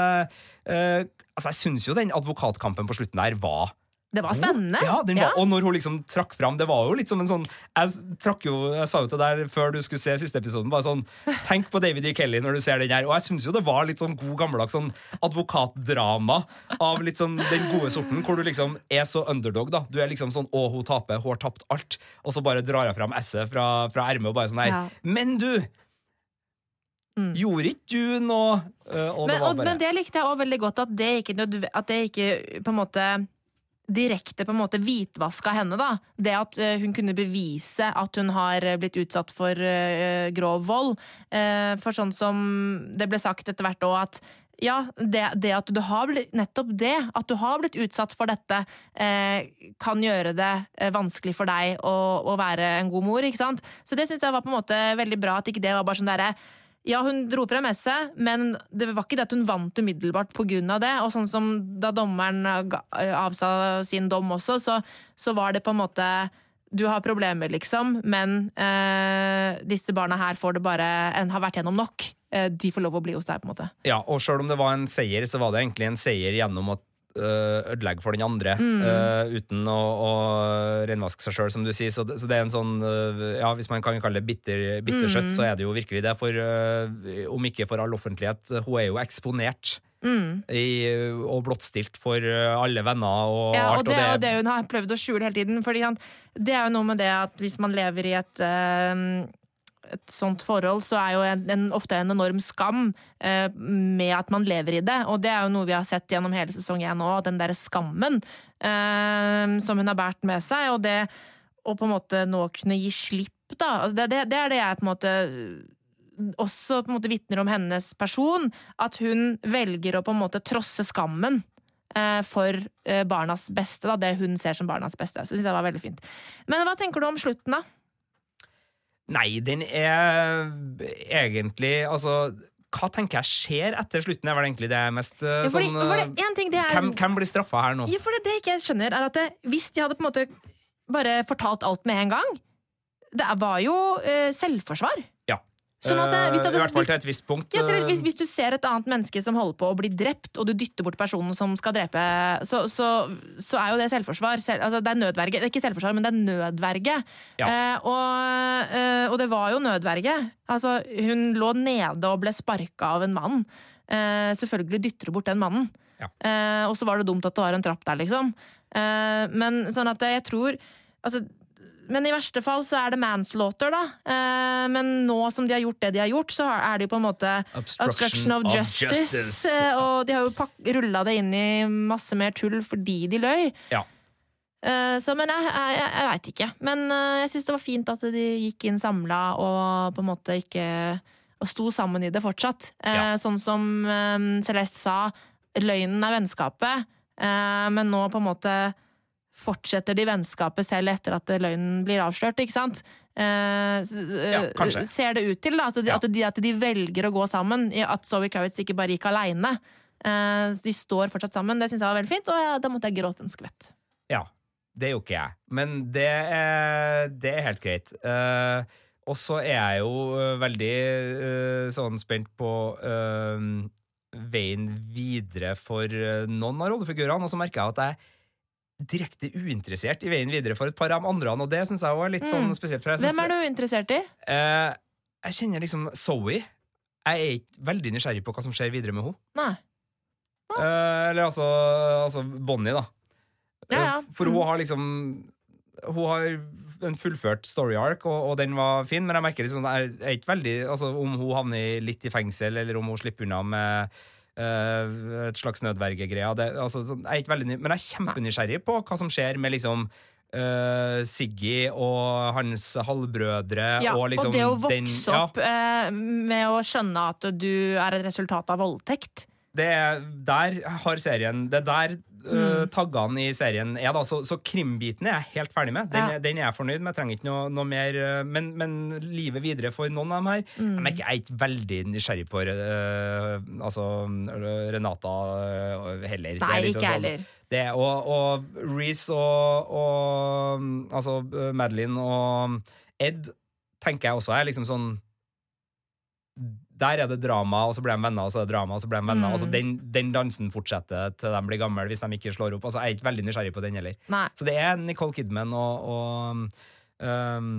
Speaker 3: Altså, jeg syns jo den advokatkampen på slutten der var
Speaker 2: Det var spennende.
Speaker 3: Ja, den var, Og når hun liksom trakk fram Det var jo litt som en sånn Jeg, trakk jo, jeg sa jo til deg før du skulle se siste episoden, bare sånn Tenk på David E. Kelly når du ser den her. Og jeg syns jo det var litt sånn god gammeldags sånn advokatdrama av litt sånn den gode sorten, hvor du liksom er så underdog, da. Du er liksom sånn Å, hun taper, hun har tapt alt. Og så bare drar jeg fram esset fra, fra ermet og bare sånn her.
Speaker 2: Ja.
Speaker 3: Men du!
Speaker 2: Mm.
Speaker 3: Gjorde ikke du noe? Øh, og
Speaker 2: Men,
Speaker 3: det
Speaker 2: og,
Speaker 3: bare
Speaker 2: men det likte jeg òg veldig godt, at det ikke, at det ikke på en måte direkte på en måte hvitvaska henne. da. Det at eh, hun kunne bevise at hun har eh, blitt utsatt for eh, grov vold. For sånn som det ble sagt etter hvert òg, at ja, det, det at du har blitt, nettopp det, at du har blitt utsatt for dette, eh, kan gjøre det vanskelig for deg å, å være en god mor. ikke sant? Så det syns jeg var på en måte veldig bra, at ikke det var bare sånn derre ja, hun dro frem esset, men det var ikke det at hun vant umiddelbart pga. det. Og sånn som da dommeren avsa sin dom også, så, så var det på en måte Du har problemer, liksom, men eh, disse barna her får det bare en, har vært gjennom nok. Eh, de får lov å bli hos deg, på en måte.
Speaker 3: Ja, og sjøl om det var en seier, så var det egentlig en seier gjennom øh, ødelegge for den andre,
Speaker 2: Mm.
Speaker 3: uh, uten å, å renvaske seg sjøl, som du sier. Så det, så det er en sånn øh, Ja, hvis man kan kalle det bitter, bittersøtt,
Speaker 2: Mm.
Speaker 3: så er det jo virkelig det. For uh, om ikke for all offentlighet, hun er jo eksponert.
Speaker 2: Mm.
Speaker 3: I, og blottstilt for øh, alle venner og
Speaker 2: Ja,
Speaker 3: alt.
Speaker 2: og det og det, og det hun har prøvd å skjule hele tiden. Fordi han, det er jo noe med det at hvis man lever i et, eh, et sånt forhold, så er jo en, en, ofte en enorm skam eh, med at man lever i det. Og det er jo noe vi har sett gjennom hele sesong én òg, den derre skammen eh, som hun har båret med seg. Og det å på en måte nå kunne gi slipp, da. Altså det, det, det er det jeg på en måte også på en måte vitner om hennes person. At hun velger å på en måte trosse skammen eh, for eh, barnas beste. Da, det hun ser som barnas beste. Så synes jeg var veldig fint. Men hva tenker du om slutten, da?
Speaker 3: Nei, den er egentlig Altså, hva tenker jeg skjer etter slutten, er vel egentlig det mest øh,
Speaker 2: Ja, fordi,
Speaker 3: sånn
Speaker 2: ting det er,
Speaker 3: hvem, hvem blir straffa her nå?
Speaker 2: Ja, for det, det ikke jeg skjønner, er at det, hvis de hadde på en måte bare fortalt alt med en gang Det var jo uh, selvforsvar. Sånn at, eh, hvis det
Speaker 3: Eh,
Speaker 2: hadde-
Speaker 3: I hvert fall til et visst punkt.
Speaker 2: Ja, til,
Speaker 3: øh,
Speaker 2: hvis, hvis du ser et annet menneske som holder på å bli drept, og du dytter bort personen som skal drepe, så, så, så er jo det selvforsvar. Selv, altså, det er nødverge. Det er ikke selvforsvar, men det er nødverge.
Speaker 3: Ja.
Speaker 2: Eh, og, eh, og det var jo nødverge. Altså, hun lå nede og ble sparka av en mann. Eh, selvfølgelig dytter du bort den mannen.
Speaker 3: Ja.
Speaker 2: Eh, og så var det dumt at det var en trapp der, liksom. Eh, men sånn at jeg tror altså, men i verste fall så er det manslaughter, da. Eh, men nå som de har gjort det de har gjort, så er det jo på en måte obstruction of justice. Eh, og de har jo rulla det inn i masse mer tull fordi de løy.
Speaker 3: Ja.
Speaker 2: Eh, så, men jeg, jeg, jeg, veit ikke. Men eh, jeg syns det var fint at de gikk inn samla og på en måte ikke Og sto sammen i det fortsatt. Eh,
Speaker 3: Ja.
Speaker 2: Sånn som Celeste sa, løgnen er vennskapet, men nå på en måte fortsetter de vennskapet selv etter at løgnen blir avslørt, ikke sant? Eh, eh,
Speaker 3: Ja, kanskje.
Speaker 2: Ser det ut til, da. Altså, de,
Speaker 3: Ja.
Speaker 2: at, de, at de velger å gå sammen. i At Zoe Kravitz ikke bare gikk aleine. Eh, de står fortsatt sammen. Det syns jeg var veldig fint, og ja, da måtte jeg gråte en skvett.
Speaker 3: Ja. Det gjorde ikke jeg. Men det er, det er helt greit. Uh, og så er jeg jo eh, veldig uh, sånn spent på uh, veien videre for eh, noen av rollefigurene, og så merker jeg at jeg direkte uinteressert i veien videre for et par av de andre, og det syns jeg er litt sånn
Speaker 2: Mm.
Speaker 3: spesielt. For jeg
Speaker 2: Hvem er du interessert i?
Speaker 3: Eh, jeg kjenner liksom Zoe. Jeg er ikke veldig nysgjerrig på hva som skjer videre med henne.
Speaker 2: Nei.
Speaker 3: Eh, eller altså, altså Bonnie, da.
Speaker 2: Ja, ja.
Speaker 3: Eh, For hun har liksom Hun har en fullført story arc, og, og den var fin, men jeg merker liksom jeg er ikke veldig altså, Om hun havner litt i fengsel, eller om hun slipper unna med et slags nødvergegreia. Altså, jeg er ikke veldig ny, men jeg er kjempenysgjerrig på hva som skjer med liksom Uh, Siggy og hans halvbrødre
Speaker 2: Ja,
Speaker 3: og liksom
Speaker 2: det å
Speaker 3: den-
Speaker 2: vokse
Speaker 3: ja.
Speaker 2: opp uh, med å skjønne at du er et resultat av voldtekt.
Speaker 3: det er der har serien Det er der uh, taggene i serien er, da. Så, så krimbiten er jeg helt ferdig med. Den,
Speaker 2: Ja.
Speaker 3: den er jeg fornøyd med. Jeg trenger ikke noe, noe mer. uh, men, men livet videre for noen av dem her Jeg, merker, jeg er ikke veldig nysgjerrig på uh, altså, Renata heller. Det er
Speaker 2: Nei,
Speaker 3: liksom
Speaker 2: ikke
Speaker 3: sånn-
Speaker 2: heller.
Speaker 3: Det, er- og og Reece og, og altså Madeline og Ed tenker jeg også er liksom sånn Der er det drama, og så blir de venner, og så er det drama, og så blir de venner.
Speaker 2: Mm.
Speaker 3: Altså, den, den dansen fortsetter til de blir gamle, hvis de ikke slår opp. Altså, jeg er ikke veldig nysgjerrig på den heller.
Speaker 2: Nei.
Speaker 3: Så det er Nicole Kidman og, og um,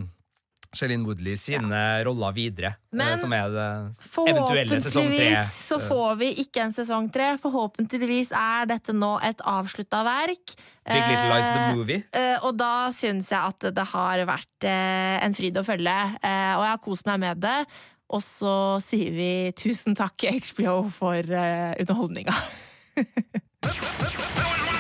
Speaker 3: Shailene Woodley sine roller videre, eh,
Speaker 2: Men
Speaker 3: som er det eventuelle sesong tre.
Speaker 2: Forhåpentligvis så får vi ikke en sesong tre. Forhåpentligvis er dette nå et avslutta verk.
Speaker 3: Big Little Lies the
Speaker 2: Eh,
Speaker 3: Movie.
Speaker 2: eh, og da syns jeg at det har vært eh, en fryd å følge, eh, og jeg har kost meg med det. Og så sier vi tusen takk, HBO, for uh, underholdninga.